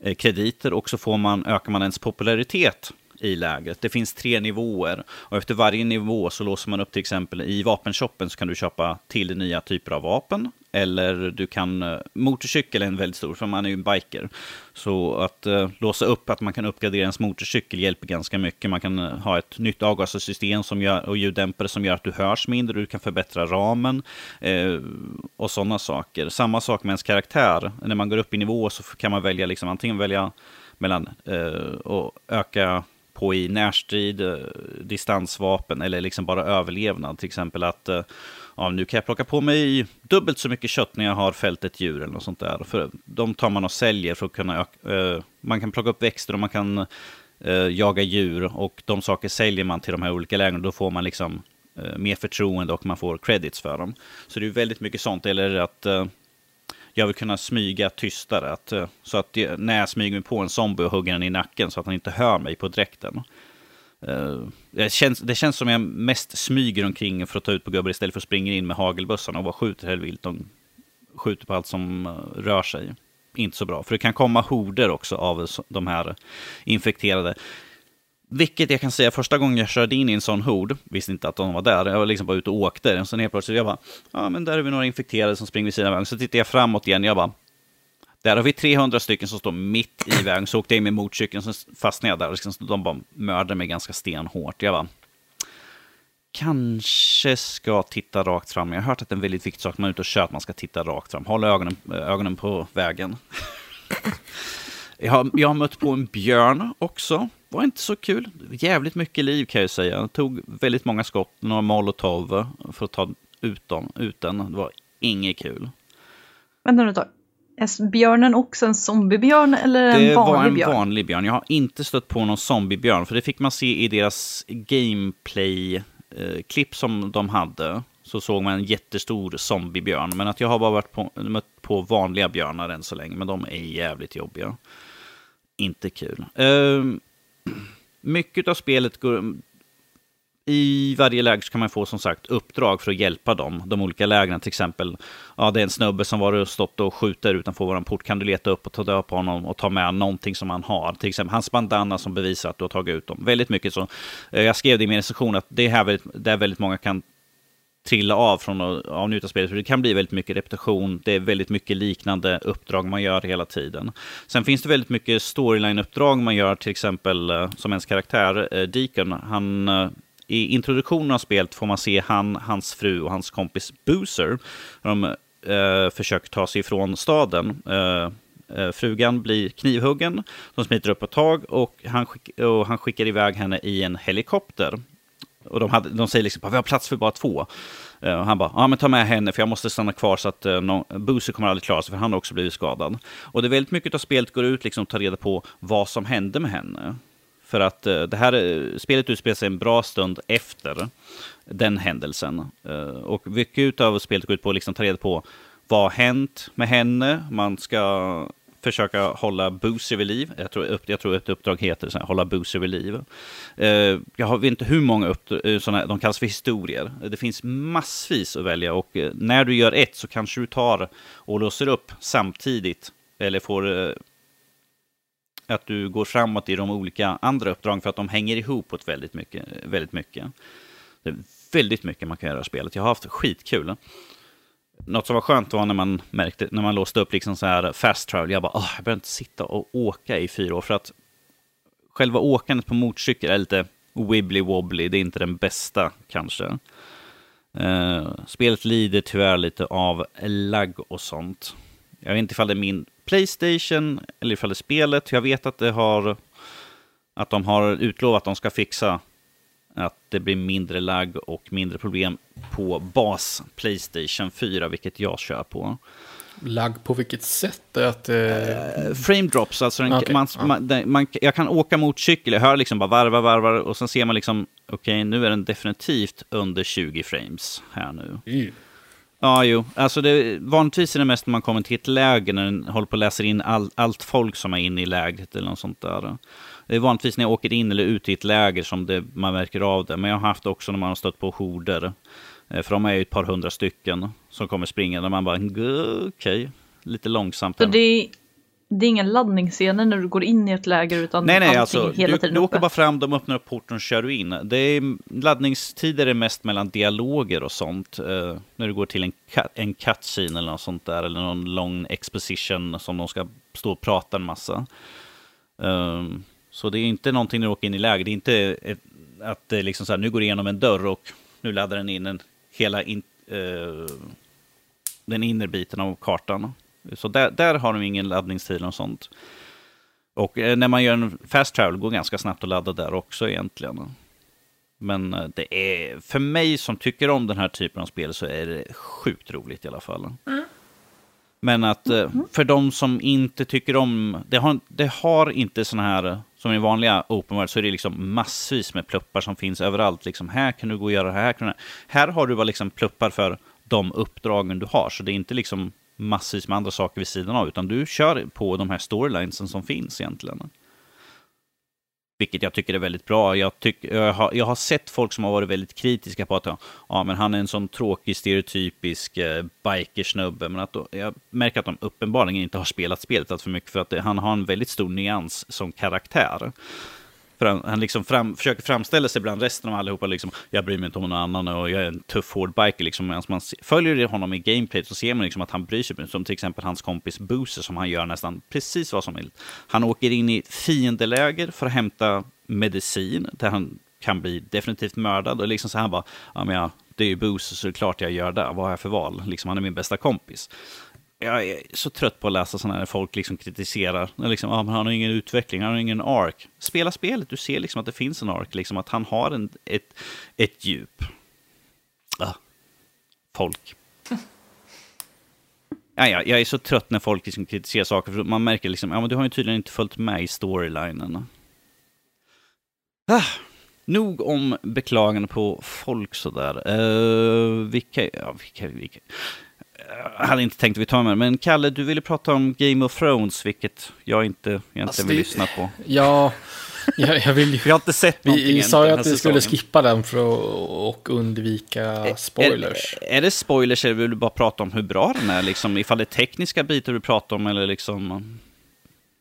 eh, krediter och så får man, ökar man ens popularitet i lägret. Det finns tre nivåer och efter varje nivå så låser man upp till exempel i vapenshoppen så kan du köpa till nya typer av vapen. Eller du kan, eh, motorcykel är en väldigt stor, för man är ju en biker. Så att eh, låsa upp att man kan uppgradera ens motorcykel hjälper ganska mycket. Man kan eh, ha ett nytt avgassystem som gör, och ljuddämpare som gör att du hörs mindre, du kan förbättra ramen eh, och sådana saker. Samma sak med ens karaktär. När man går upp i nivå så kan man välja liksom, antingen välja mellan eh, och öka på i närstrid, distansvapen eller liksom bara överlevnad. Till exempel att eh, ja, nu kan jag plocka på mig dubbelt så mycket kött när jag har fällt ett djur eller något sånt där. För de tar man och säljer för att kunna öka, eh, man kan plocka upp växter och man kan eh, jaga djur och de saker säljer man till de här olika lägren. Då får man liksom eh, mer förtroende och man får credits för dem. Så det är väldigt mycket sånt. Eller att eh, jag vill kunna smyga tystare. Att, eh, så att när jag smyger mig på en zombie och hugger den i nacken så att han inte hör mig på dräkten. Eh, det, känns, det känns som jag mest smyger omkring för att ta ut på gubbar istället för att springa in med hagelbössan och bara skjuter helvilt. De skjuter på allt som eh, rör sig. Inte så bra, för det kan komma horder också av de här infekterade. Vilket jag kan säga, första gången jag körde in i en sån hord, visste inte att de var där, jag var liksom bara ute och åkte, och sen helt plötsligt, jag bara, ja men där är vi några infekterade som springer vid sidan av vägen, så tittar jag framåt igen, jag bara, där har vi 300 stycken som står mitt i vägen, så åkte jag in med motorcykeln, så fastnade jag där, liksom, de bara mördade mig ganska stenhårt. Jag bara, kanske ska titta rakt fram. Jag har hört att det är en väldigt viktig sak när man är ute och kör, att man ska titta rakt fram. Hålla ögonen, ögonen på vägen. jag, har, jag har mött på en björn också var inte så kul. Jävligt mycket liv kan jag säga. Jag tog väldigt många skott, några molotov för att ta ut, dem, ut den. Det var inget kul. Vänta nu ett tag. Är björnen också en zombiebjörn eller en det vanlig björn? Det var en vanlig björn. Jag har inte stött på någon zombiebjörn, för det fick man se i deras gameplay-klipp som de hade. Så såg man en jättestor zombiebjörn. Men att jag har bara varit på, mött på vanliga björnar än så länge, men de är jävligt jobbiga. Inte kul. Uh, mycket av spelet går... I varje läger kan man få som sagt uppdrag för att hjälpa dem, de olika lägren. Till exempel, ja, det är en snubbe som var och stått och skjuter utanför vår port. Kan du leta upp och ta död på honom och ta med någonting som han har? Till exempel hans bandana som bevisar att du har tagit ut dem. Väldigt mycket så. Eh, jag skrev det i min recension att det är här väldigt, där väldigt många kan trilla av från att avnjuta spelet. För det kan bli väldigt mycket repetition. Det är väldigt mycket liknande uppdrag man gör hela tiden. Sen finns det väldigt mycket storyline-uppdrag man gör, till exempel eh, som ens karaktär, eh, Deacon. Han, i introduktionen av spelet får man se han, hans fru och hans kompis Boozer. De eh, försöker ta sig ifrån staden. Eh, eh, frugan blir knivhuggen, de smiter upp ett tag och han, skick, och han skickar iväg henne i en helikopter. Och de, hade, de säger liksom, vi har plats för bara två. Uh, och han bara, ja men ta med henne för jag måste stanna kvar så att eh, uh, no, Boosie kommer aldrig klara sig för han har också blivit skadad. Och det är väldigt mycket av spelet går ut liksom att ta reda på vad som hände med henne. För att uh, det här eh, spelet utspelar sig en bra stund efter den händelsen. Eh, och mycket av spelet går ut på att liksom ta reda på vad har hänt med henne. Man ska försöka hålla Boosie vid liv. Jag tror, jag tror ett uppdrag heter så här, hålla Boosie vid liv. Jag vet inte hur många uppdrag, såna, de kallas för historier. Det finns massvis att välja och när du gör ett så kanske du tar och låser upp samtidigt eller får att du går framåt i de olika andra uppdragen för att de hänger ihop på väldigt mycket. Väldigt mycket. Det är väldigt mycket man kan göra i spelet. Jag har haft skitkul något som var skönt var när man märkte, när man låste upp liksom så här fast travel, jag bara, åh, jag behöver inte sitta och åka i fyra år, för att själva åkandet på motorcykel är lite wibbly-wobbly, det är inte den bästa kanske. Uh, spelet lider tyvärr lite av lagg och sånt. Jag vet inte ifall det är min Playstation eller ifall det är spelet. Jag vet att det har att de har utlovat att de ska fixa att det blir mindre lagg och mindre problem på bas Playstation 4, vilket jag kör på. Lagg på vilket sätt? Att, eh... Frame drops, alltså den, Okej, man, man, man, jag kan åka motorcykel, jag hör liksom bara varva, varvar och sen ser man liksom, okej nu är den definitivt under 20 frames här nu. Mm. Ja, jo. Alltså det, vanligtvis är det mest när man kommer till ett läger när den håller på att läsa in all, allt folk som är inne i lägret eller något sånt där. Det är vanligtvis när jag åker in eller ut i ett läger som det, man märker av det. Men jag har haft också när man har stött på horder. Eh, För de är ju ett par hundra stycken som kommer springande. Man bara, "Gu, okej, lite långsamt. Så här." det det är ingen laddningsscener när du går in i ett läger utan Nej, nej, alltså hela du, tiden du uppe. åker bara fram, de öppnar upp porten och kör du in. Det är, laddningstider är mest mellan dialoger och sånt. Eh, när du går till en, en cutscene eller något sånt där, eller någon lång exposition som de ska stå och prata en massa. Ehm, så det är inte någonting när du åker in i läger. Det är inte ett, att det liksom så här, nu går du igenom en dörr och nu laddar den in en, hela in, eh, den inre biten av kartan. Så där, där har de ingen laddningstid och sånt. Och eh, när man gör en fast travel går ganska snabbt att ladda där också egentligen. Men eh, det är, för mig som tycker om den här typen av spel så är det sjukt roligt i alla fall. Men att eh, för de som inte tycker om, det har, det har inte sådana här, som i vanliga open world, så är det liksom massvis med pluppar som finns överallt. Liksom, här kan du gå och göra det här. Kan du, här har du bara liksom pluppar för de uppdragen du har. Så det är inte liksom massvis med andra saker vid sidan av, utan du kör på de här storylinesen som finns egentligen. Vilket jag tycker är väldigt bra. Jag, tyck, jag, har, jag har sett folk som har varit väldigt kritiska på att ja, men han är en sån tråkig stereotypisk eh, bikersnubbe. Men att då, jag märker att de uppenbarligen inte har spelat spelet allt för mycket för att det, han har en väldigt stor nyans som karaktär. För han, liksom fram, försöker framställa sig bland resten av allihopa. Liksom, jag bryr mig inte om någon annan och jag är en tuff hård biker. Liksom, medan man följer honom i gameplay så ser man liksom att han bryr sig. Som till exempel hans kompis Boozer som han gör nästan precis vad som helst. Han åker in i ett fiendeläger för att hämta medicin. Där han kan bli definitivt mördad. Och liksom så här bara, ja men ja, det är ju Boozer så det är klart jag gör det. Vad har jag för val? Liksom, han är min bästa kompis jag är så trött på att läsa sådana här folk liksom kritiserar. Liksom, ah, men han har ingen utveckling, han har ingen ark. Spela spelet, du ser liksom att det finns en ark, liksom att han har en, ett, ett djup. Ah, folk. Ja, ja, jag är så trött när folk liksom kritiserar saker, för man märker liksom, ja men du har ju tydligen inte följt med i storylinen. Ah, nog om beklagande på folk sådär. Uh, vilka, ja, vilka, vilka, jag hade inte tänkt att vi tar med men Kalle, du ville prata om Game of Thrones, vilket jag inte egentligen Alltså, vill det- lyssna på. Ja, jag, jag vill ju... Vi har inte sett någonting Vi sa ju att vi skulle skippa den för att och undvika spoilers. Är, är det spoilers eller vill du bara prata om hur bra den är? Liksom, ifall det är tekniska bitar du pratar om eller liksom...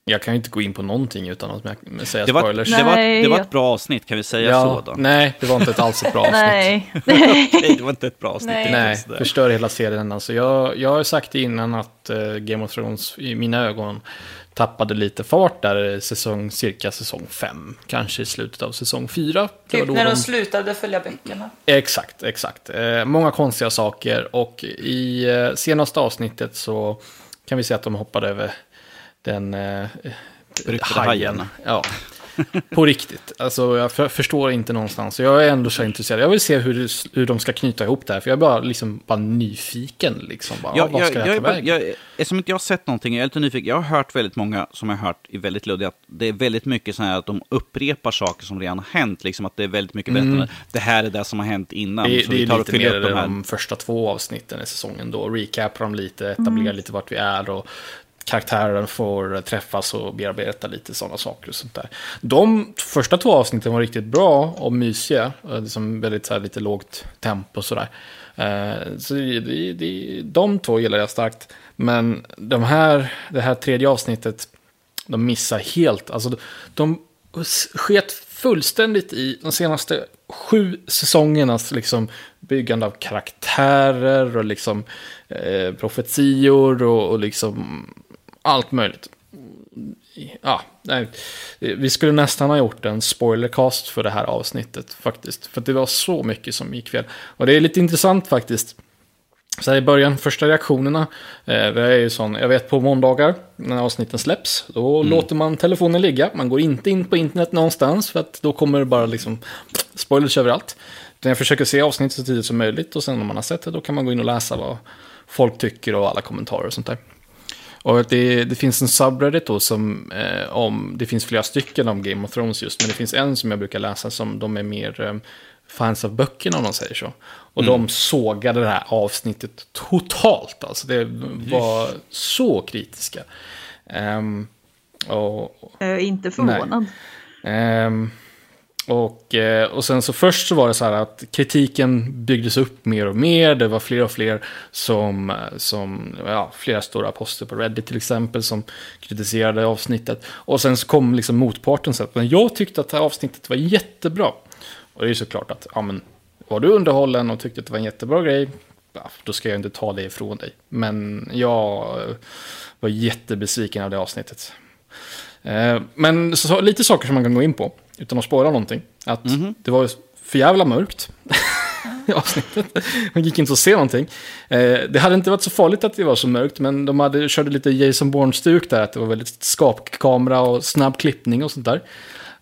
Jag kan ju inte gå in på någonting utan att säga Det var, spoilers. det, var, Nej, det var ett bra avsnitt, kan vi säga ja, så då? nej, det var inte ett alls ett bra avsnitt. Nej, Nej, det var inte ett bra avsnitt. Nej. Nej, det. förstör hela serien. Alltså, jag, jag har sagt innan att eh, Game of Thrones i mina ögon tappade lite fart där säsong, cirka säsong 5. Kanske i slutet av säsong 4. Typ när de slutade följa böckerna. Exakt, exakt. Eh, många konstiga saker och i eh, senaste avsnittet så kan vi se att de hoppade över den eh, Beryktade hajen. Ja, på riktigt. Alltså jag för, förstår inte någonstans. Jag är ändå så intresserad. Jag vill se hur, hur de ska knyta ihop det här. För jag är bara, liksom, bara nyfiken. Liksom. Bara, Jag, vad jag, ska jag, ta bara, vägen? jag, eftersom inte jag har sett någonting, jag är lite nyfiken. Jag har hört väldigt många som jag har hört i väldigt luddiga, att det är väldigt mycket så här att de upprepar saker som redan har hänt. Liksom att det är väldigt mycket bättre. än Det här är det som har hänt innan. Det, det vi är lite mer de här. de första två avsnitten i säsongen då. Recapar dem lite, etablerar lite vart vi är och karaktären får träffas och bearbeta lite sådana saker och sånt där. De första två avsnitten var riktigt bra och mysiga. Eh, liksom väldigt så här, lite lågt tempo och sådär. Eh, så det, det, det, de två gillar jag starkt. Men de här, det här tredje avsnittet, de missar helt. Alltså, de sket fullständigt i de senaste sju säsongernas liksom, byggande av karaktärer och liksom, eh, profetior och, och liksom allt möjligt. Ja, nej. Vi skulle nästan ha gjort en spoilercast för det här avsnittet faktiskt. För det var så mycket som gick fel. Och det är lite intressant faktiskt. Så här i början, första reaktionerna, eh, det är ju sån, jag vet på måndagar när avsnitten släpps, då låter man telefonen ligga. Man går inte in på internet någonstans för att då kommer det bara liksom spoilers överallt. Utan jag försöker se avsnittet så tidigt som möjligt och sen om man har sett det då kan man gå in och läsa vad folk tycker och alla kommentarer och sånt där. Och det, det finns en subreddit då som, eh, om, det finns flera stycken om Game of Thrones just, men det finns en som jag brukar läsa som de är mer eh, fans av böckerna om man säger så. Och de sågade det här avsnittet totalt, alltså det var så kritiska. Ehm, och, Jag är inte förvånad. Ehm, och, eh, och sen så först så var det så här att kritiken byggdes upp mer och mer. Det var fler och fler som, som ja, flera stora poster på Reddit till exempel som kritiserade avsnittet. Och sen så kom liksom motparten så att men jag tyckte att det här avsnittet var jättebra. Och det är ju såklart att, ja men, var du underhållen och tyckte att det var en jättebra grej, då ska jag inte ta det ifrån dig. Men jag var jättebesviken av det avsnittet. Eh, men så, lite saker som man kan gå in på, utan att spåra någonting. Att det var för jävla mörkt i avsnittet. Man gick inte att se någonting. Eh, Det hade inte varit så farligt att det var så mörkt, men de hade, körde lite Jason Bourne-stuk där, att det var väldigt skapkamera och snabb klippning och sånt där.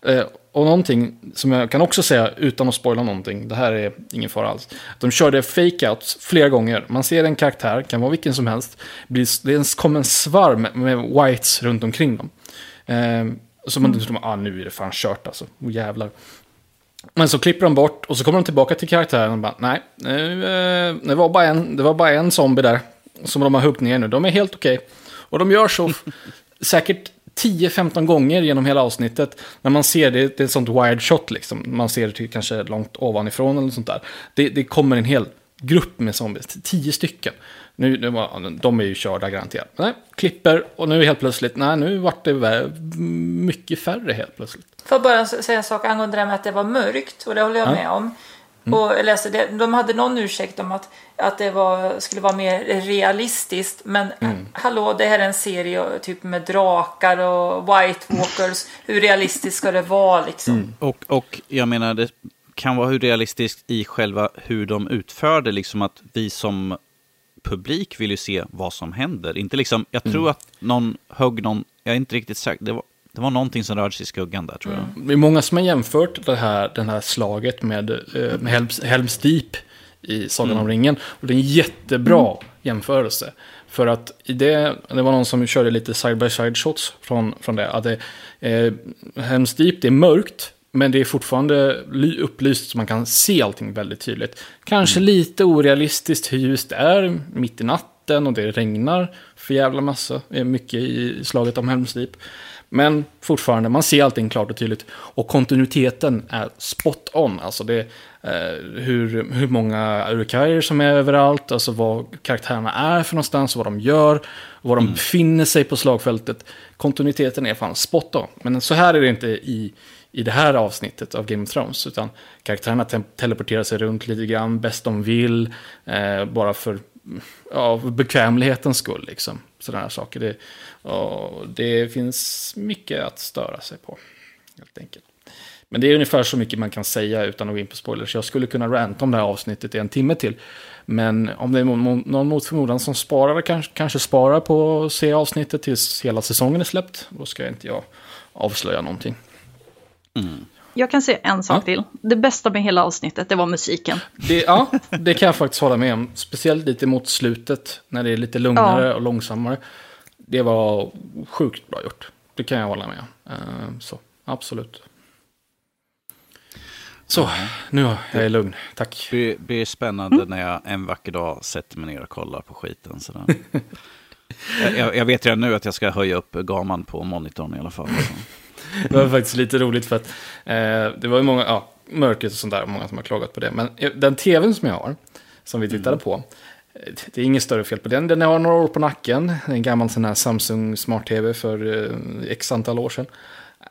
Eh, Och någonting som jag kan också säga utan att spoila någonting, det här är ingen fara alls. De körde fake-outs flera gånger. Man ser en karaktär, kan vara vilken som helst. blir- Det kommer en svarm med whites runt omkring dem. Eh, så man tror, ah, nu är det fan kört alltså. Oh, jävlar. Men så klipper de bort och så kommer de tillbaka till karaktären och bara, nej, nu, eh, det, var bara en, det var bara en zombie där som de har huggit ner nu. De är helt okej. Och de gör så säkert 10-15 gånger genom hela avsnittet. När man ser det, det är ett sånt wide shot liksom. Man ser det till kanske långt ovanifrån eller sånt där. Det, det kommer en hel grupp med zombies, 10 stycken. Nu, nu de är ju körda garanterat. Nej, klipper och nu helt plötsligt, nej nu vart det mycket färre helt plötsligt. Får jag bara säga en sak angående det här med att det var mörkt och det håller jag Ja. med om. Och jag läste det, de hade någon ursäkt om att, att det var, skulle vara mer realistiskt. Men hallå, det här är en serie typ med drakar och White Walkers. Hur realistiskt ska det vara liksom? Och, och jag menar, det kan vara hur realistiskt i själva hur de utför det, liksom att vi som publik vill ju se vad som händer. Inte liksom, jag tror att någon högg någon, jag är inte riktigt säker, det var, det var någonting som rörde sig i skuggan där tror jag. Det är många som har jämfört det här, den här slaget med, eh, med Helms, Helms Deep i Sagan om ringen. Och det är en jättebra jämförelse. För att i det, det var någon som körde lite side-by-side shots från, från det. Att det eh, Helms Deep, det är mörkt. Men det är fortfarande ly- upplyst så man kan se allting väldigt tydligt. Kanske lite orealistiskt hur ljust det är mitt i natten och det regnar för jävla massa. Är mycket i slaget om Helms Deep. Men fortfarande, man ser allting klart och tydligt. Och kontinuiteten är spot on. Alltså det, eh, hur, hur många urukaier som är överallt, alltså vad karaktärerna är för någonstans, vad de gör, var de befinner sig på slagfältet. Kontinuiteten är fan spot on. Men så här är det inte i, i det här avsnittet av Game of Thrones. Utan karaktärerna te- teleporterar sig runt lite grann, bäst de vill. Eh, bara för ja, bekvämlighetens skull. Liksom. Sådana här saker. Det, och det finns mycket att störa sig på. Helt enkelt. Men det är ungefär så mycket man kan säga utan att gå in på spoilers. Jag skulle kunna ranta om det här avsnittet i en timme till. Men om det är någon mot förmodan som sparar, kanske, kanske sparar på att se avsnittet tills hela säsongen är släppt. Då ska inte jag avslöja någonting. Jag kan säga en sak Ja. till. Det bästa med hela avsnittet, det var musiken. Det, ja, det kan jag faktiskt hålla med om. Speciellt lite mot slutet, när det är lite lugnare och långsammare. Det var sjukt bra gjort. Det kan jag hålla med om. Eh, Så, absolut. Så, nu är jag lugn. Tack. Det blir spännande när jag en vacker dag sätter mig ner och kollar på skiten. Sådär. jag, jag- jag vet redan nu att jag ska höja upp gaman på monitorn i alla fall. Det var faktiskt lite roligt för att eh, det var ju många, ja, mörkret och sånt där, många som har klagat på det. Men eh, den tvn som jag har, som vi tittade på, eh, det är inget större fel på den. Den har några år på nacken, en gammal sån här Samsung Smart-TV för eh, x antal år sedan.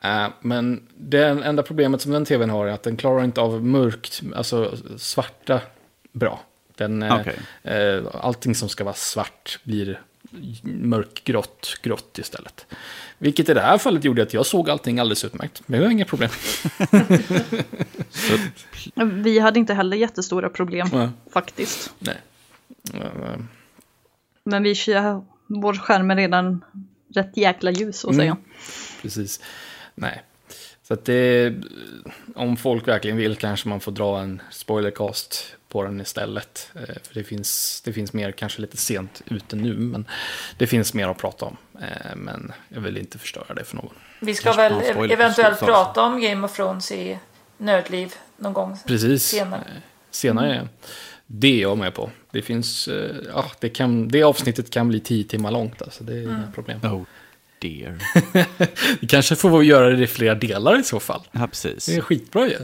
Eh, men det enda problemet som den tvn har är att den klarar inte av mörkt, alltså svarta bra. Den, Okej. eh, allting som ska vara svart blir mörkgrått, grått istället. Vilket i det här fallet gjorde att jag såg allting alldeles utmärkt. Men det var inga problem. Vi hade inte heller jättestora problem Nej. faktiskt. Nej. Eh, Men vi kör, vår skärm är redan rätt jäkla ljus så att säga. Mm. Precis. Nej. Så att det, om folk verkligen vill kanske man får dra en spoilercast på den istället. Eh, För det finns, det finns mer, kanske lite sent ute nu, men det finns mer att prata om. Eh, Men jag vill inte förstöra det för någon. Vi ska Kanske väl eventuellt prata om Game of Thrones i Nördliv någon gång Precis. senare. Eh, Senare. Det är jag med på. Det finns, eh, ja, det, kan, det avsnittet kan bli tio timmar långt, alltså det är inga problem. Oh dear. Vi kanske får göra det i flera delar i så fall. Ja, precis. Det är skitbra ju.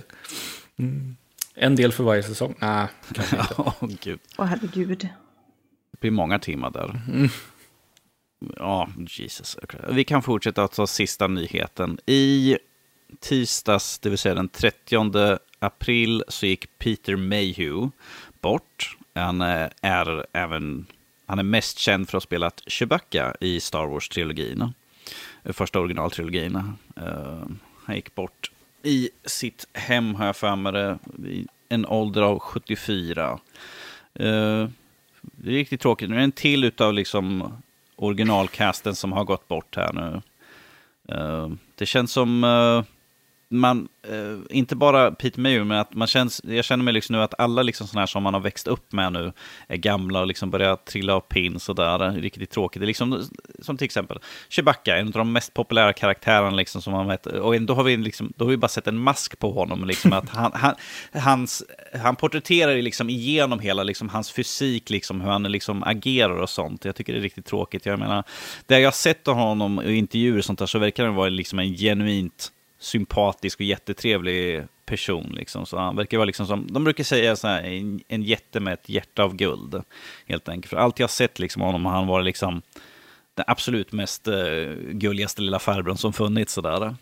Mm. En del för varje säsong? Nej, kanske inte. Åh, gud. Åh herregud. Det blir många timmar där. Ja, Jesus. Vi kan fortsätta att ta sista nyheten. I tisdags, det vill säga den 30 april, så gick Peter Mayhew bort. Han eh, är även han är mest känd för att ha spelat Chewbacca i Star Wars-trilogin. Första originaltrilogin. Eh, Han gick bort i sitt hem, har jag för mig det, i en ålder av 74. Eh, det är riktigt tråkigt. Nu är det en till utav liksom originalcasten som har gått bort här nu. Eh, det känns som eh, man, eh, inte bara Peter Mayhew, men att man känns, jag känner mig liksom nu att alla liksom sådana här som man har växt upp med nu är gamla och liksom börjar trilla av pin sådär. Riktigt tråkigt. Det är liksom, som till exempel Chewbacca, en av de mest populära karaktärerna liksom som man vet. Och ändå har vi, liksom, då har vi bara sett en mask på honom. Liksom att han, han, hans, han porträtterar liksom igenom hela liksom hans fysik, liksom, hur han liksom agerar och sånt. Jag tycker det är riktigt tråkigt. Jag menar, det jag har sett av honom i intervjuer och sånt där så verkar han vara liksom en genuint sympatisk och jättetrevlig person. Liksom. Så han verkar vara liksom som, de brukar säga så här, en, en jätte med ett hjärta av guld. Helt enkelt. För allt jag har sett liksom, av honom har han varit liksom den absolut mest uh, gulligaste lilla farbrorn som funnits. Sådär.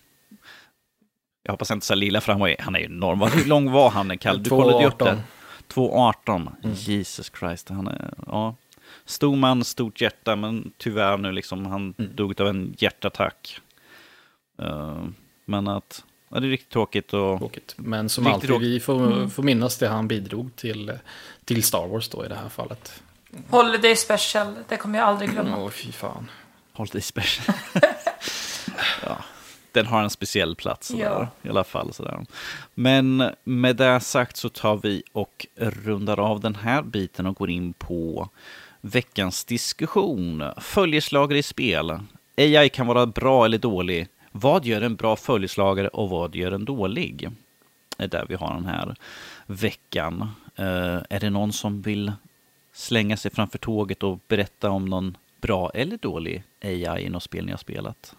Jag hoppas inte så lilla, för han, var, han är ju enorm. Hur lång var han, Kalle? Du kollade ju upp det. 2,18. Jesus Christ. Han är, ja. Stor man, stort hjärta, men tyvärr nu liksom, han dog av en hjärtattack. Eh, men att, ja, det är riktigt tråkigt och... Tråkigt. Men som Riktigt alltid, tråkigt. vi får, får minnas det han bidrog till, till Star Wars då i det här fallet. Holiday Special, det kommer jag aldrig glömma. Åh, fy fan. Holiday Special. ja, den har en speciell plats sådär, Ja. i alla fall. Sådär. Men med det sagt så tar vi och rundar av den här biten och går in på veckans diskussion. Följeslagare i spel. AI kan vara bra eller dålig. Vad gör en bra följeslagare och vad gör en dålig? är där vi har den här veckan. Eh, är det någon som vill slänga sig framför tåget och berätta om någon bra eller dålig AI i något spel ni har spelat?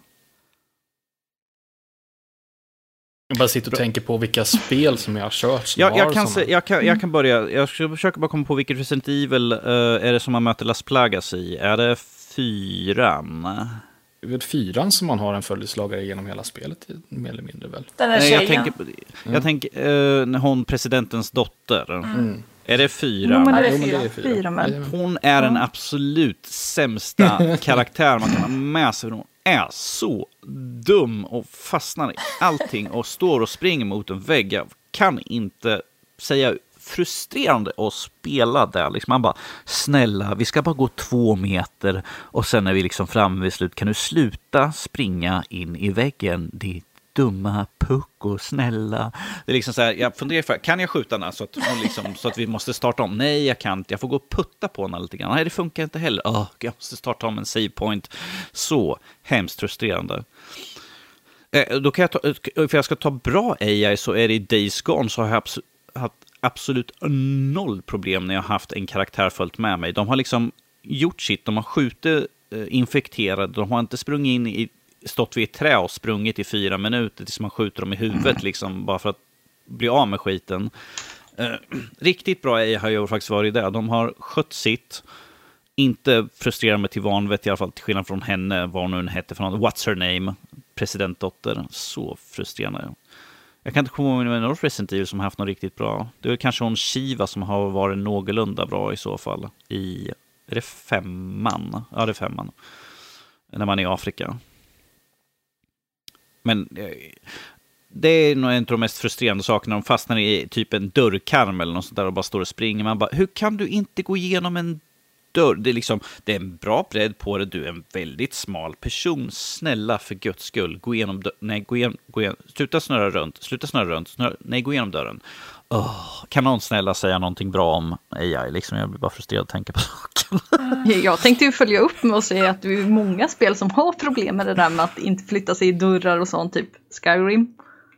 Jag bara sitter och tänker på vilka spel som jag har kört som Jag, jag, kan, se, jag, kan, jag kan börja. Jag ska försöka bara komma på vilket Resident Evil eh, är det som man möter Las Plagas i. Är det fyran? Det är väl fyran som man har en följeslagare genom hela spelet, mer eller mindre väl? Den där Nej, tjejen. jag tänker, på- jag tänker eh, när hon, presidentens dotter. Mm. Är det Jo, fyran? men det det är fyra. fyra. fyra men. Hon är den absolut sämsta karaktär man kan ha med sig. Hon är så dum och fastnar i allting och står och springer mot en vägg. Jag kan inte säga frustrerande att spela där. Liksom man bara, snälla, vi ska bara gå två meter och sen är vi liksom framme vid slut. Kan du sluta springa in i väggen, ditt dumma pucko, snälla. Det är liksom så här, jag funderar, för, kan jag skjuta henne så att, liksom, så att vi måste starta om? Nej, jag kan inte. Jag får gå och putta på henne lite grann. Nej, det funkar inte heller. Oh, jag måste starta om en save point. Så hemskt frustrerande. Eh, Då kan jag ta, eh, för jag ska ta bra AI så är det i Days Gone så har jag haft absolut noll problem när jag har haft en karaktär följt med mig. De har liksom gjort sitt, de har skjutit eh, infekterade, de har inte sprungit in i, stått vid ett trä och sprungit i fyra minuter tills man skjuter dem i huvudet liksom bara för att bli av med skiten. Eh, riktigt bra AI har ju faktiskt varit det. De har skött sitt, inte frustrerat mig till vanvett i alla fall, till skillnad från henne, vad hon nu hette för något. What's her name? Presidentdotter. Så frustrerande. Jag kan inte komma ihåg något Resident Evil som har haft något riktigt bra. Det är kanske hon Shiva som har varit någorlunda bra i så fall. I, är det femman? Ja, det är femman. När man är i Afrika. Men eh, det är nog en av de mest frustrerande sakerna. De fastnar i typ en dörrkarm eller något sånt där och bara står och springer. Man bara, hur kan du inte gå igenom en dörr. Det är, liksom, det är en bra bredd på det, du är en väldigt smal person. Snälla, för guds skull, gå igenom dörren. Nej, gå igenom, gå igenom. Sluta snurra runt, sluta snurra runt. Snurra, nej, gå igenom dörren. Oh, kan någon snälla säga någonting bra om AI? Liksom, jag blir bara frustrerad att tänka på saken. Jag tänkte ju följa upp med att säga att det är många spel som har problem med det där med att inte flytta sig i dörrar och sånt, typ Skyrim.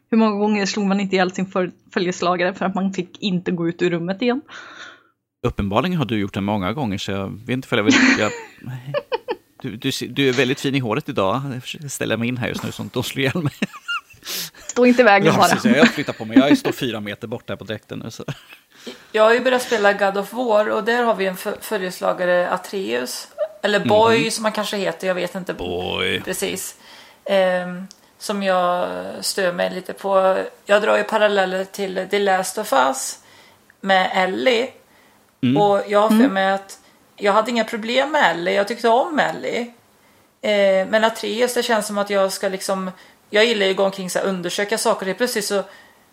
Hur många gånger slog man inte ihjäl sin följeslagare för att man fick inte gå ut ur rummet igen? Uppenbarligen har du gjort det många gånger, så jag vet inte för jag vill... Jag, du, du, du, är väldigt fin i håret idag. Jag ställa mig in här just nu så att de slår ihjäl mig. Stå inte i vägen ja, bara. Precis, jag flyttar på mig. Jag står fyra meter bort här på dräkten nu. Så. Jag har ju börjat spela God of War och där har vi en följeslagare Atreus. Eller Boy mm. som han kanske heter, jag vet inte. Boy. Precis. Um, som jag stör mig lite på. Jag drar ju paralleller till The Last of Us med Ellie. Mm. Och jag har för mm. mig att jag hade inga problem med Ellie. Jag tyckte om Ellie. Eh, men Atreus, det känns som att jag ska liksom... Jag gillar ju att gå omkring och undersöka saker. Och plötsligt så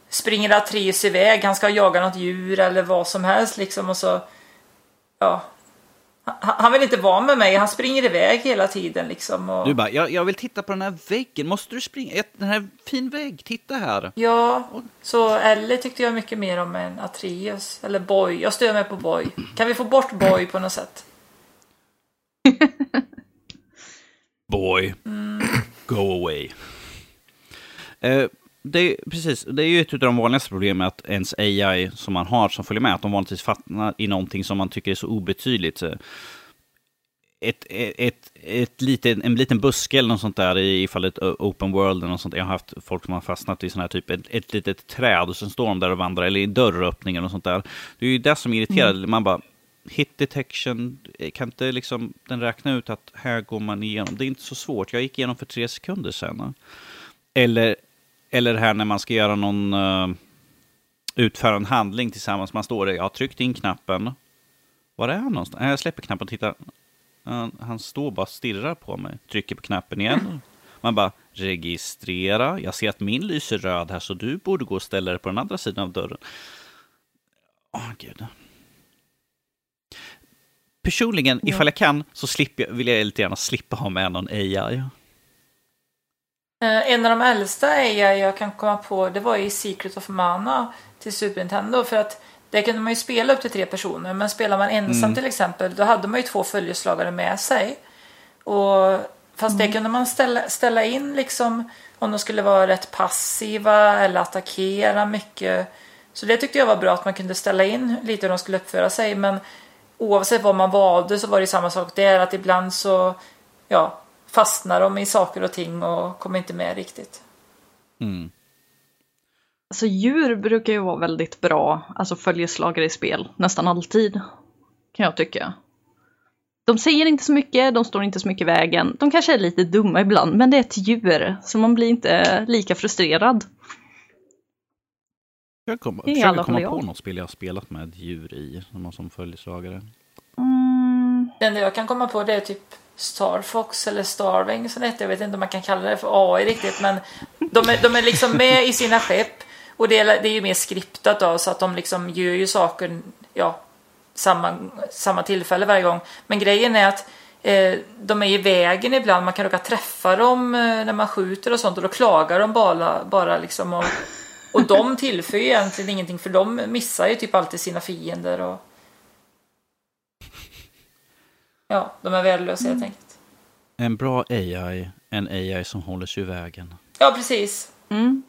springer Atreus iväg. Han ska jaga något djur eller vad som helst liksom. Och så... Ja, han vill inte vara med mig, han springer iväg hela tiden liksom. Och... Du bara, jag, jag vill titta på den här väggen, måste du springa? Den här fin vägg, titta här. Ja, så Ellie tyckte jag mycket mer om än Atreus. Eller Boy, jag stör mig på Boy. Kan vi få bort Boy på något sätt? Boy, mm. go away. Uh, det är, precis, det är ju ett av de vanligaste problemen att ens AI som man har som följer med, att de vanligtvis fastnar i någonting som man tycker är så obetydligt. Ett, ett, ett liten, en liten buske eller något sånt där i fallet open world eller något sånt. Jag har haft folk som har fastnat i sån här typ ett, ett litet träd och sen står de där och vandrar, eller i dörröppning eller något sånt där. Det är ju det som irriterar. Mm. Man bara, hit detection, kan inte liksom den räkna ut att här går man igenom? Det är inte så svårt, jag gick igenom för tre sekunder sedan. Eller eller här när man ska göra någon... Uh, utföra en handling tillsammans. Man står där, jag har tryckt in knappen. Var är han någonstans? Jag släpper knappen och tittar. Han står bara och stirrar på mig. Trycker på knappen igen. Man bara, registrera. Jag ser att min lyser röd här, så du borde gå och ställa dig på den andra sidan av dörren. Åh, oh, gud. Personligen, ja. ifall jag kan, så slipper, vill jag lite gärna slippa ha med någon AI. Eh, en av de äldsta AI jag kan komma på det var i Secret of Mana till Super Nintendo för att där kunde man ju spela upp till tre personer men spelar man ensam mm. till exempel då hade man ju två följeslagare med sig. Och fast mm. det kunde man ställa, ställa in liksom om de skulle vara rätt passiva eller attackera mycket. Så det tyckte jag var bra att man kunde ställa in lite hur de skulle uppföra sig men oavsett vad man valde så var det samma sak där att ibland så ja, fastnar de i saker och ting och kommer inte med riktigt. Mm. Alltså djur brukar ju vara väldigt bra, alltså följeslagare i spel, nästan alltid. Kan jag tycka. De säger inte så mycket, de står inte så mycket i vägen. De kanske är lite dumma ibland, men det är ett djur, så man blir inte lika frustrerad. Jag kom, försöker komma på något spel jag har spelat med djur i, som följeslagare. Det enda jag kan komma på det är typ Starfox eller Starving som det heter. Jag vet inte om man kan kalla det för AI riktigt men de är, de är liksom med i sina skepp och det är, det är ju mer skriptat då så att de liksom gör ju saker ja, samma, samma tillfälle varje gång. Men grejen är att eh, de är i vägen ibland. Man kan råka träffa dem eh, när man skjuter och sånt och då klagar de bara, bara liksom och, och de tillför ju egentligen ingenting för de missar ju typ alltid sina fiender och Ja, de är värdelösa helt enkelt. En bra AI, en AI som håller sig i vägen. Ja, precis. Mm.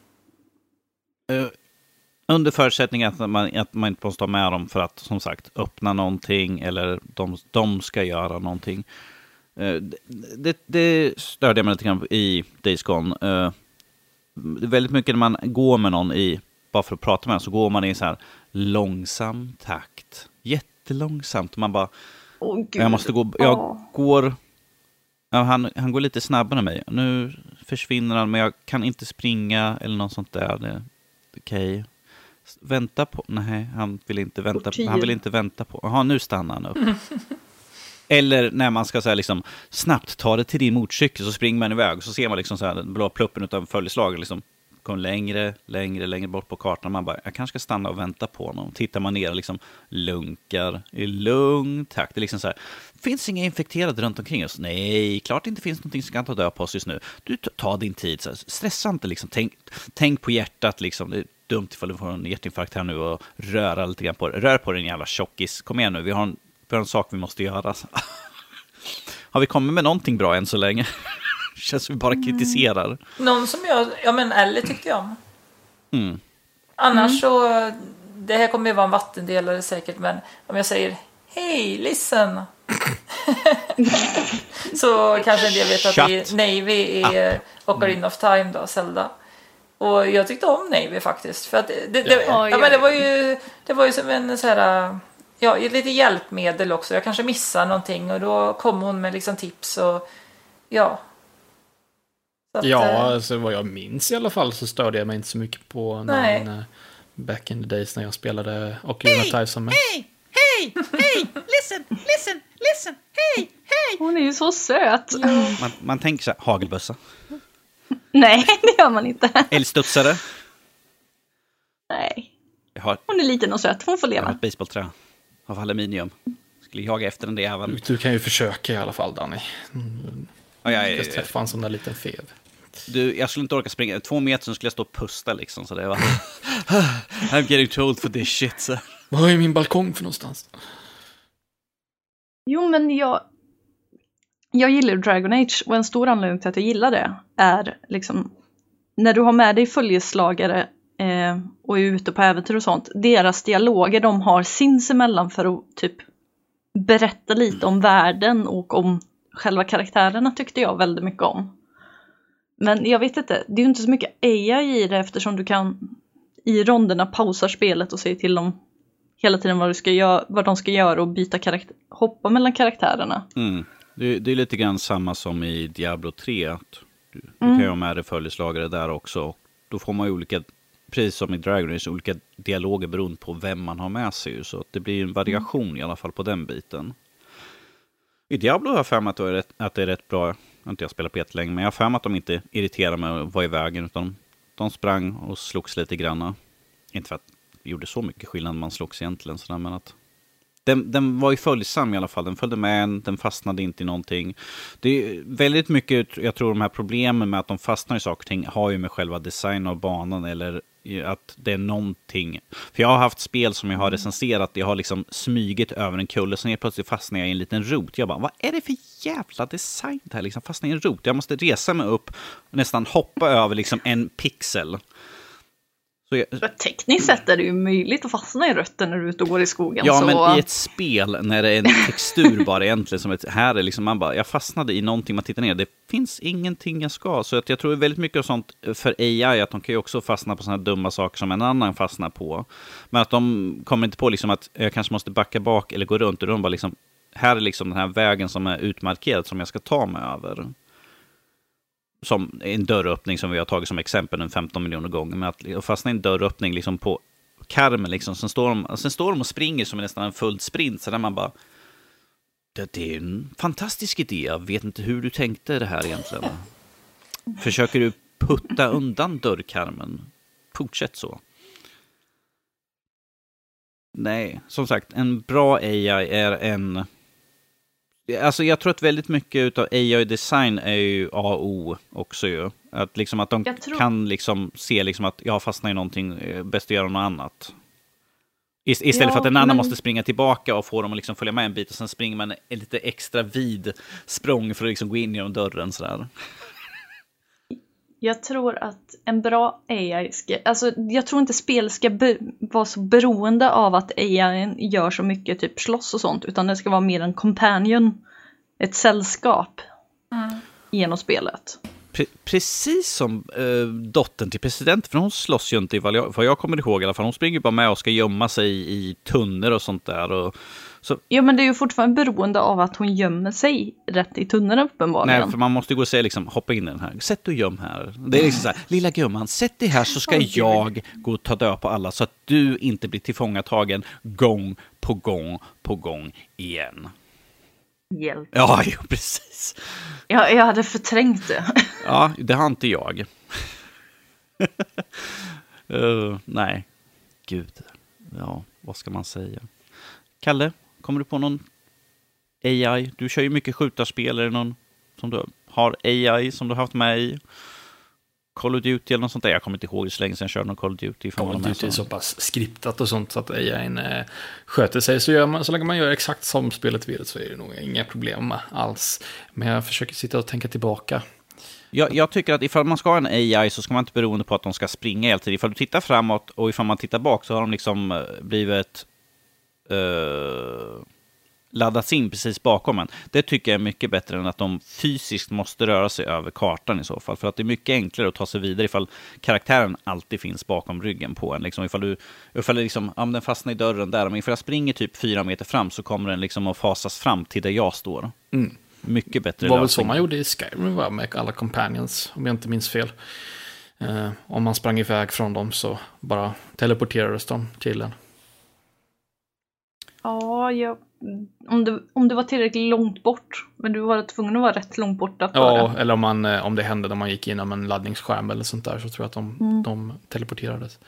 Uh, under förutsättning att man, att man inte måste ha med dem för att, som sagt, öppna någonting eller de, de ska göra någonting. Uh, det, det störde jag mig lite grann i Days Gone. Uh, väldigt mycket när man går med någon i, bara för att prata med någon, så går man i så här långsam takt. Jättelångsamt. Man bara, Oh, jag måste gå, jag oh. går, ja, han, han går lite snabbare än mig. Nu försvinner han, men jag kan inte springa eller något sånt där. Okej. Okay. Vänta på, nej, han vill inte vänta, han vill inte vänta på, jaha, nu stannar han upp. Eller när man ska säga liksom, snabbt ta det till din motorcykel så springer man iväg så ser man liksom så här, den blå pluppen av följeslag liksom kom längre, längre, längre bort på kartan. Man bara, jag kanske ska stanna och vänta på honom. Tittar man ner och liksom lunkar i lugn takt. Det är liksom så här, finns inga infekterade runt omkring oss? Nej, klart det inte finns någonting som kan ta död på oss just nu. Du, ta din tid, så här, stressa inte liksom. Tänk, tänk på hjärtat liksom. Det är dumt ifall du får en hjärtinfarkt här nu och röra lite grann på det. Rör på din jävla tjockis. Kom igen nu, vi har en, vi har en sak vi måste göra. har vi kommit med någonting bra än så länge? Känns som vi bara kritiserar. Någon som jag, ja men Ellie tyckte jag om. Mm. Annars så, det här kommer ju vara en vattendelare säkert, men om jag säger hej, listen. så kanske en del vet att det är Navy är Ocarina of Time då, Zelda. Och jag tyckte om Navy faktiskt. För att det, det, det, Ja. ja, men det var ju, det var ju som en så här, ja, lite hjälpmedel också. Jag kanske missade någonting och då kom hon med liksom tips och ja. Så att, Ja, eh, alltså vad jag minns i alla fall så störde jag mig inte så mycket på Nej. någon, eh, back in the days när jag spelade Ocarina of Time som med. Hej, hej, listen, listen, listen, hej, hej. Hon är ju så söt. Man, man tänker så här, hagelbössa, Nej, det gör man inte. älgstudsare. Nej. Jag har, Hon är liten och söt, hon får jag har leva. ett basebollträ av aluminium. Skulle jaga efter den där jäveln. Du kan ju försöka i alla fall Danny. Och jag, är- träffa en sån där liten fev. Du, jag skulle inte orka springa. Två meter så skulle jag stå och pusta liksom. Så det var... I'm getting too old for this shit. Så. Vad är min balkong för någonstans? Jo, men jag... Jag gillar Dragon Age och en stor anledning till att jag gillar det är liksom när du har med dig följeslagare eh, och är ute på äventyr och sånt, deras dialoger de har sinsemellan för att typ berätta lite om världen och om själva karaktärerna tyckte jag väldigt mycket om. Men jag vet inte, det är ju inte så mycket AI i det eftersom du kan i ronderna pausar spelet och säger till dem hela tiden vad, du ska göra, vad de ska göra och byta karaktär, hoppa mellan karaktärerna. Mm. Det, det är lite grann samma som i Diablo 3. Att du, du kan ju ha med dig följeslagare där också. Och då får man ju olika, precis som i Dragon Age, olika dialoger beroende på vem man har med sig. Så det blir en variation i alla fall på den biten. I Diablo har jag för mig att det är rätt, att det är rätt bra. Jag har inte jag spelat på jättelänge, men jag har för mig att de inte irriterade mig och var i vägen. Utan de sprang och slogs lite granna. Inte för att det gjorde så mycket skillnad när man slogs egentligen, sådär, men att den, den var ju följsam i alla fall. Den följde med en, den fastnade inte i någonting. Det är väldigt mycket, jag tror de här problemen med att de fastnar i saker och ting har ju med själva designen av banan eller att det är någonting. För jag har haft spel som jag har recenserat, jag har liksom smygit över en kulle, sen helt plötsligt fastnar jag i en liten rot. Jag bara, vad är det för jävla design det här? Liksom fastnar i en rot. Jag måste resa mig upp nästan hoppa över liksom en pixel. Så jag, tekniskt sett är det ju möjligt att fastna i rötter när du är ute och går i skogen. Ja, så... men i ett spel när det är en textur bara egentligen som ett, här är liksom man bara, jag fastnade i någonting man tittar ner, det finns ingenting jag ska. Så att jag tror väldigt mycket av sånt för AI, att de kan ju också fastna på sådana dumma saker som en annan fastnar på. Men att de kommer inte på liksom att jag kanske måste backa bak eller gå runt och de bara liksom, här är liksom den här vägen som är utmarkerad som jag ska ta mig över. Som en dörröppning som vi har tagit som exempel en 15 miljoner gånger. Men att fastna i en dörröppning liksom på karmen, liksom, sen, står de, sen står de och springer som nästan en full sprint. Så där man bara... Det, det är en fantastisk idé. Jag vet inte hur du tänkte det här egentligen. Försöker du putta undan dörrkarmen? Fortsätt så. Nej, som sagt, en bra AI är en... Alltså jag tror att väldigt mycket av AI-design är ju A och O också ju. Att, liksom att de tror- kan liksom se liksom att jag fastnar i någonting, eh, bäst att göra något annat. Ist- Istället Ja, för att en annan men- måste springa tillbaka och få dem att liksom följa med en bit och sen springer man en lite extra vid språng för att liksom gå in genom dörren sådär. Jag tror att en bra AI ska, alltså jag tror inte spel ska be, vara så beroende av att AI gör så mycket typ slåss och sånt, utan det ska vara mer en companion, ett sällskap genom spelet. Pre- precis som eh, dottern till presidenten, för hon slåss ju inte i vad jag, vad jag kommer ihåg i alla fall. Hon springer bara med och ska gömma sig i, i tunnor och sånt där. Och, så, Jo men det är ju fortfarande beroende av att hon gömmer sig rätt i tunneln uppenbarligen. nej, för man måste gå och säga liksom, hoppa in i den här. Sätt och göm här. Det är liksom så här, lilla gumman, sätt dig här så ska gud. jag gå och ta död på alla så att du inte blir tillfångatagen gång på gång på gång igen. Hjälp. Ja, jo, precis. Jag, jag hade förträngt det. Ja, det har inte jag. uh, nej, gud. Ja, vad ska man säga? Kalle, kommer du på någon AI? Du kör ju mycket skjutarspel. Är det någon som du har AI som du har haft med i? Call of Duty eller något sånt där. Jag kommer inte ihåg hur så länge sedan jag körde någon Call of Duty. Call of Duty är så pass skriptat och sånt så att AI eh, sköter sig. Så, gör man, så länge man gör exakt som spelet vill så är det nog inga problem alls. Men jag försöker sitta och tänka tillbaka. Jag, jag, tycker att ifall man ska ha en AI så ska man inte beroende på att de ska springa hela tiden. Ifall du tittar framåt och ifall man tittar bak så har de liksom eh, blivit... Uh laddats in precis bakom en. Det tycker jag är mycket bättre än att de fysiskt måste röra sig över kartan i så fall. För att det är mycket enklare att ta sig vidare ifall karaktären alltid finns bakom ryggen på en. Liksom ifall du, ifall liksom, ja, den fastnar i dörren där, men ifall jag springer typ fyra meter fram så kommer den liksom att fasas fram till där jag står. Mm. Mycket bättre Det var väl så man gjorde i Skyrim va? med alla companions, om jag inte minns fel. Eh, om man sprang iväg från dem så bara teleporterades de till en. Ja, jag om det, om det var tillräckligt långt bort. Men du var tvungen att vara rätt långt borta för Ja, det. eller om, man, eh, om det hände när man gick igenom en laddningsskärm eller sånt där så tror jag att de, mm. de teleporterades.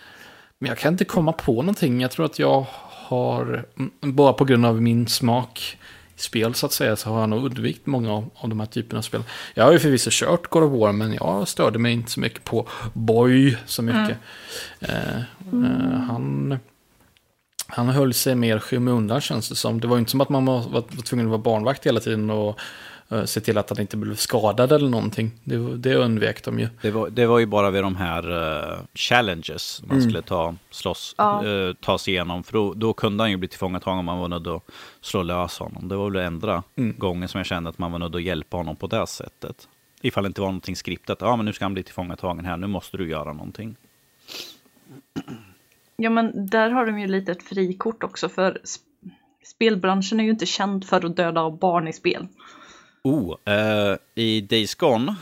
Men jag kan inte komma på någonting. Jag tror att jag har, bara på grund av min smak i spel så att säga, så har jag nog undvikit många av, av de här typerna av spel. Jag har ju förvisso kört God of War, men jag störde mig inte så mycket på Boy så mycket. Mm. Eh, eh, han han höll sig mer skymundan känns det som. Det var ju inte som att man var, tvungen att vara barnvakt hela tiden och uh, se till att han inte blev skadad eller någonting. Det, det undvek de ju. Det var, det var ju bara vid de här uh, challenges man mm. skulle ta, slåss, ja. uh, ta sig igenom. För då, då, kunde han ju bli tillfångatagen om man var nödd att slå lös honom. Det var väl enda mm. gången som jag kände att man var nödd att hjälpa honom på det sättet. Ifall det inte var någonting skriptat. Ja, men nu ska han bli tillfångatagen här. Nu måste du göra någonting. Ja men där har de ju lite ett frikort också för spelbranschen är ju inte känd för att döda barn i spel. Oh, uh, i Days Gone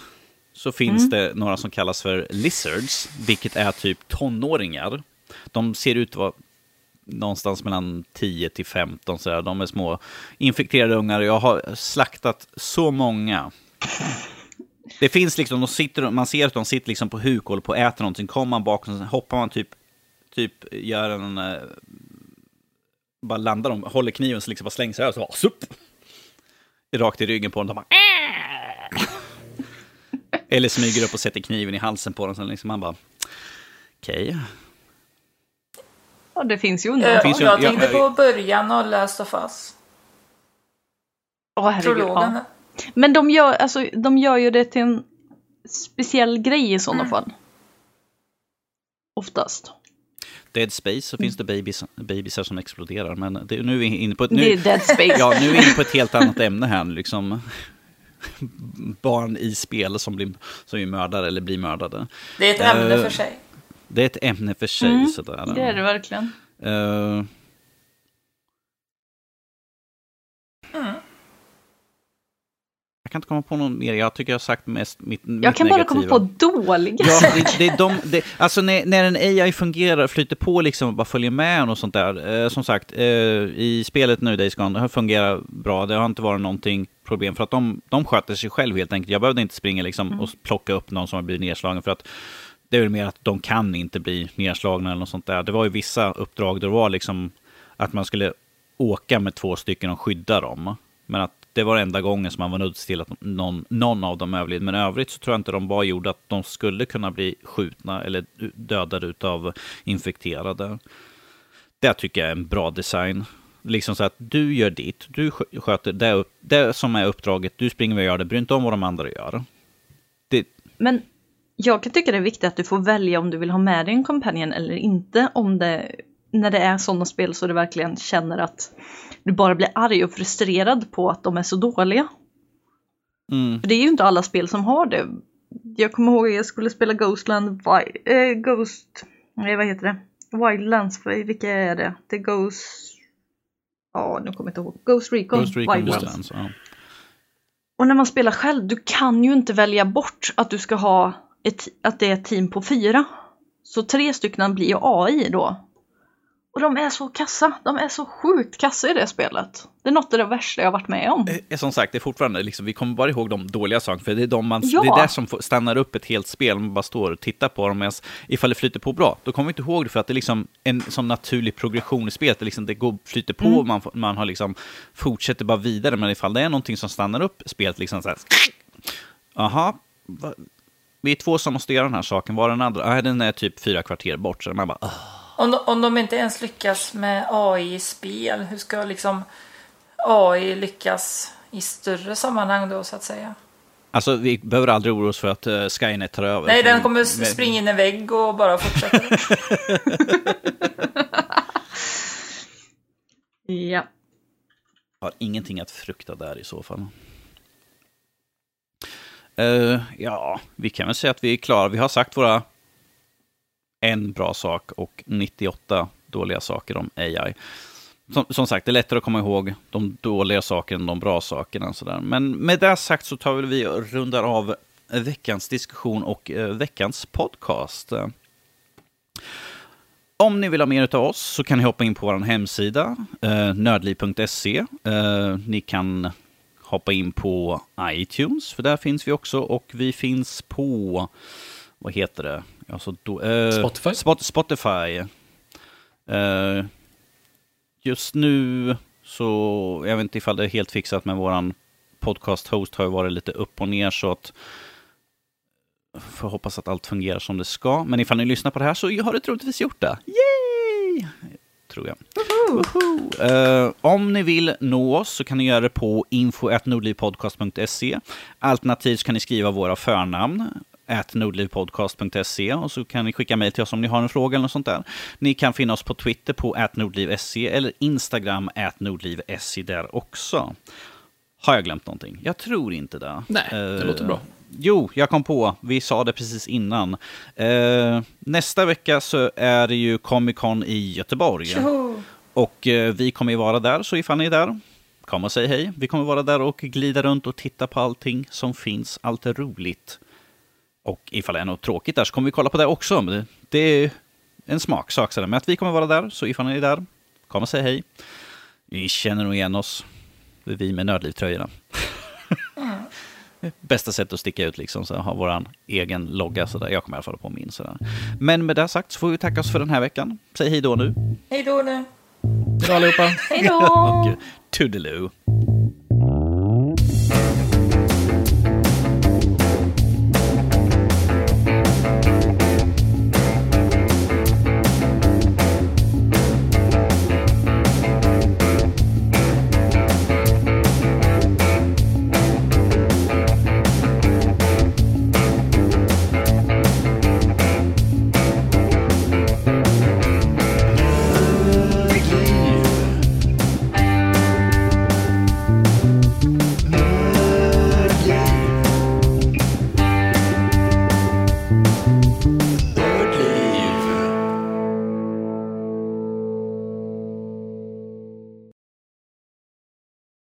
så finns mm. det några som kallas för lizards, vilket är typ tonåringar. De ser ut att vara någonstans mellan 10 till 15 sådär. De är små infekterade ungar. Jag har slaktat så många. Det finns liksom, de sitter, man ser att de sitter liksom på huk och håller på äta någonting. Kommer man bakom hoppar man typ typ gör en... Eh, bara landar dem, håller kniven så liksom bara slänger sig över så bara supp! Rakt i ryggen på dem. Bara, äh! Eller smyger upp och sätter kniven i halsen på dem. Så liksom man bara, okej. Okay. Ja, det finns ju undantag. Jag, jag tänkte på början och Last of Us. Åh, herregud. Ja. Men de gör, alltså, de gör ju det till en speciell grej i sådana mm. fall. Oftast. Dead Space så finns det babys, bebisar som exploderar. Men det, nu är vi inne på ett, nu, det är Dead Space. Ja, nu är vi inne på ett helt annat ämne här. Liksom. Barn i spel som, blir, som är mördare eller blir mördade. Det är ett ämne uh, för sig. Det är ett ämne för sig. Mm, sådär. Det är det verkligen. Uh, Jag kan inte komma på någon mer. Jag tycker jag har sagt mest mitt, mitt Jag kan negativa. bara komma på dåliga. Ja, det, det är de, det, alltså när, när en AI fungerar, flyter på liksom och bara följer med och sånt där. Eh, som sagt, eh, i spelet nu, Days Gone, det har fungerat bra. Det har inte varit någonting problem för att de, de sköter sig själv helt enkelt. Jag behövde inte springa liksom mm. och plocka upp någon som har blivit nedslagen för att det är väl mer att de kan inte bli nedslagna eller något sånt där. Det var ju vissa uppdrag där det var liksom att man skulle åka med två stycken och skydda dem. Men att det var enda gången som man var nödd till att någon, någon av dem överlevde. Men övrigt så tror jag inte de var gjorda, att de skulle kunna bli skjutna eller dödade av infekterade. Det tycker jag är en bra design. Liksom så att du gör ditt, du sköter det, det som är uppdraget, du springer och gör det, bry inte om vad de andra gör. Det... Men jag kan tycka det är viktigt att du får välja om du vill ha med dig en companion eller inte. Om det, när det är sådana spel så du verkligen känner att du bara blir arg och frustrerad på att de är så dåliga. Mm. För det är ju inte alla spel som har det. Jag kommer ihåg att jag skulle spela Ghostland, äh, Ghost, nej vad heter det? Wildlands, vilka är det? Det är Ghost, ja nu kommer jag inte ihåg, Ghost Recon, Ghost Recon Wildlands. Ja. Och när man spelar själv, du kan ju inte välja bort att du ska ha ett, att det är ett team på fyra. Så tre stycken blir ju AI då. Och de är så kassa. De är så sjukt kassa i det spelet. Det är något av det värsta jag har varit med om. Eh, Som sagt, det är fortfarande, liksom, vi kommer bara ihåg de dåliga sakerna, för det är, de man, Ja. det är det som stannar upp ett helt spel, man bara står och tittar på dem, medan ifall det flyter på bra, då kommer vi inte ihåg det, för att det är liksom en sån naturlig progression i spelet, det, liksom, det går, flyter på, Mm. man, man har liksom, fortsätter bara vidare, men ifall det är någonting som stannar upp spelet, liksom så här, aha, va- vi är två som måste göra den här saken, var den andra? Nej, den är typ fyra kvarter bort, så man bara, "Åh." Om de, om de inte ens lyckas med AI i spel, hur ska liksom AI lyckas i större sammanhang då så att säga? Alltså, vi behöver aldrig oroa oss för att uh, Skynet tar över. Nej, den kommer springa in i en vägg och bara fortsätta. Ja. har ingenting att frukta där i så fall. Eh, ja, vi kan väl säga att vi är klara. Vi har sagt våra en bra sak och 98 dåliga saker om AI. Som, som sagt, det är lättare att komma ihåg de dåliga sakerna än de bra sakerna. Sådär. Men med det sagt så tar väl vi och rundar av veckans diskussion och eh, veckans podcast. Om ni vill ha mer av oss så kan ni hoppa in på vår hemsida, eh, nördliv.se. Eh, ni kan hoppa in på iTunes, för där finns vi också. Och vi finns på, vad heter det? Alltså då, eh, Spotify? Spot, Spotify. Eh, just nu så, jag vet inte ifall det är helt fixat med våran podcast-host har ju varit lite upp och ner så att får hoppas att allt fungerar som det ska. Men ifall ni lyssnar på det här så har det troligtvis gjort det. Yay! Tror jag. Woho! Eh, om ni vill nå oss så kan ni göra det på info.nordlivpodcast.se. Alternativt så kan ni skriva våra förnamn nordlivpodcast.se och så kan ni skicka mejl till oss om ni har en fråga eller något sånt där. Ni kan finna oss på Twitter på atnordlivse eller Instagram atnordlivse där också. Har jag glömt någonting? Jag tror inte det. Nej, det låter bra. Jo, jag kom på. Vi sa det precis innan. Eh, nästa vecka så är det ju Comic Con i Göteborg. Tjoho! Och eh, vi kommer ju vara där, så ifall ni är där, kom och säg hej. Vi kommer vara där och glida runt och titta på allting som finns, allt är roligt. Och ifall det är något tråkigt där så kommer vi kolla på det också. Men det, det är en smaksak. sådär. Men att vi kommer vara där, så ifall ni är där, kom och säg hej. Ni känner nog igen oss. Det är vi med Nördliv-tröjorna. Bästa sättet att sticka ut liksom, så ha våran egen logga sådär. Jag kommer i alla fall på min sådär. Men med det sagt så får vi tacka oss för den här veckan. Säg hej då nu. Hej då nu! Hej då allihopa! Hej då! Och toodaloo.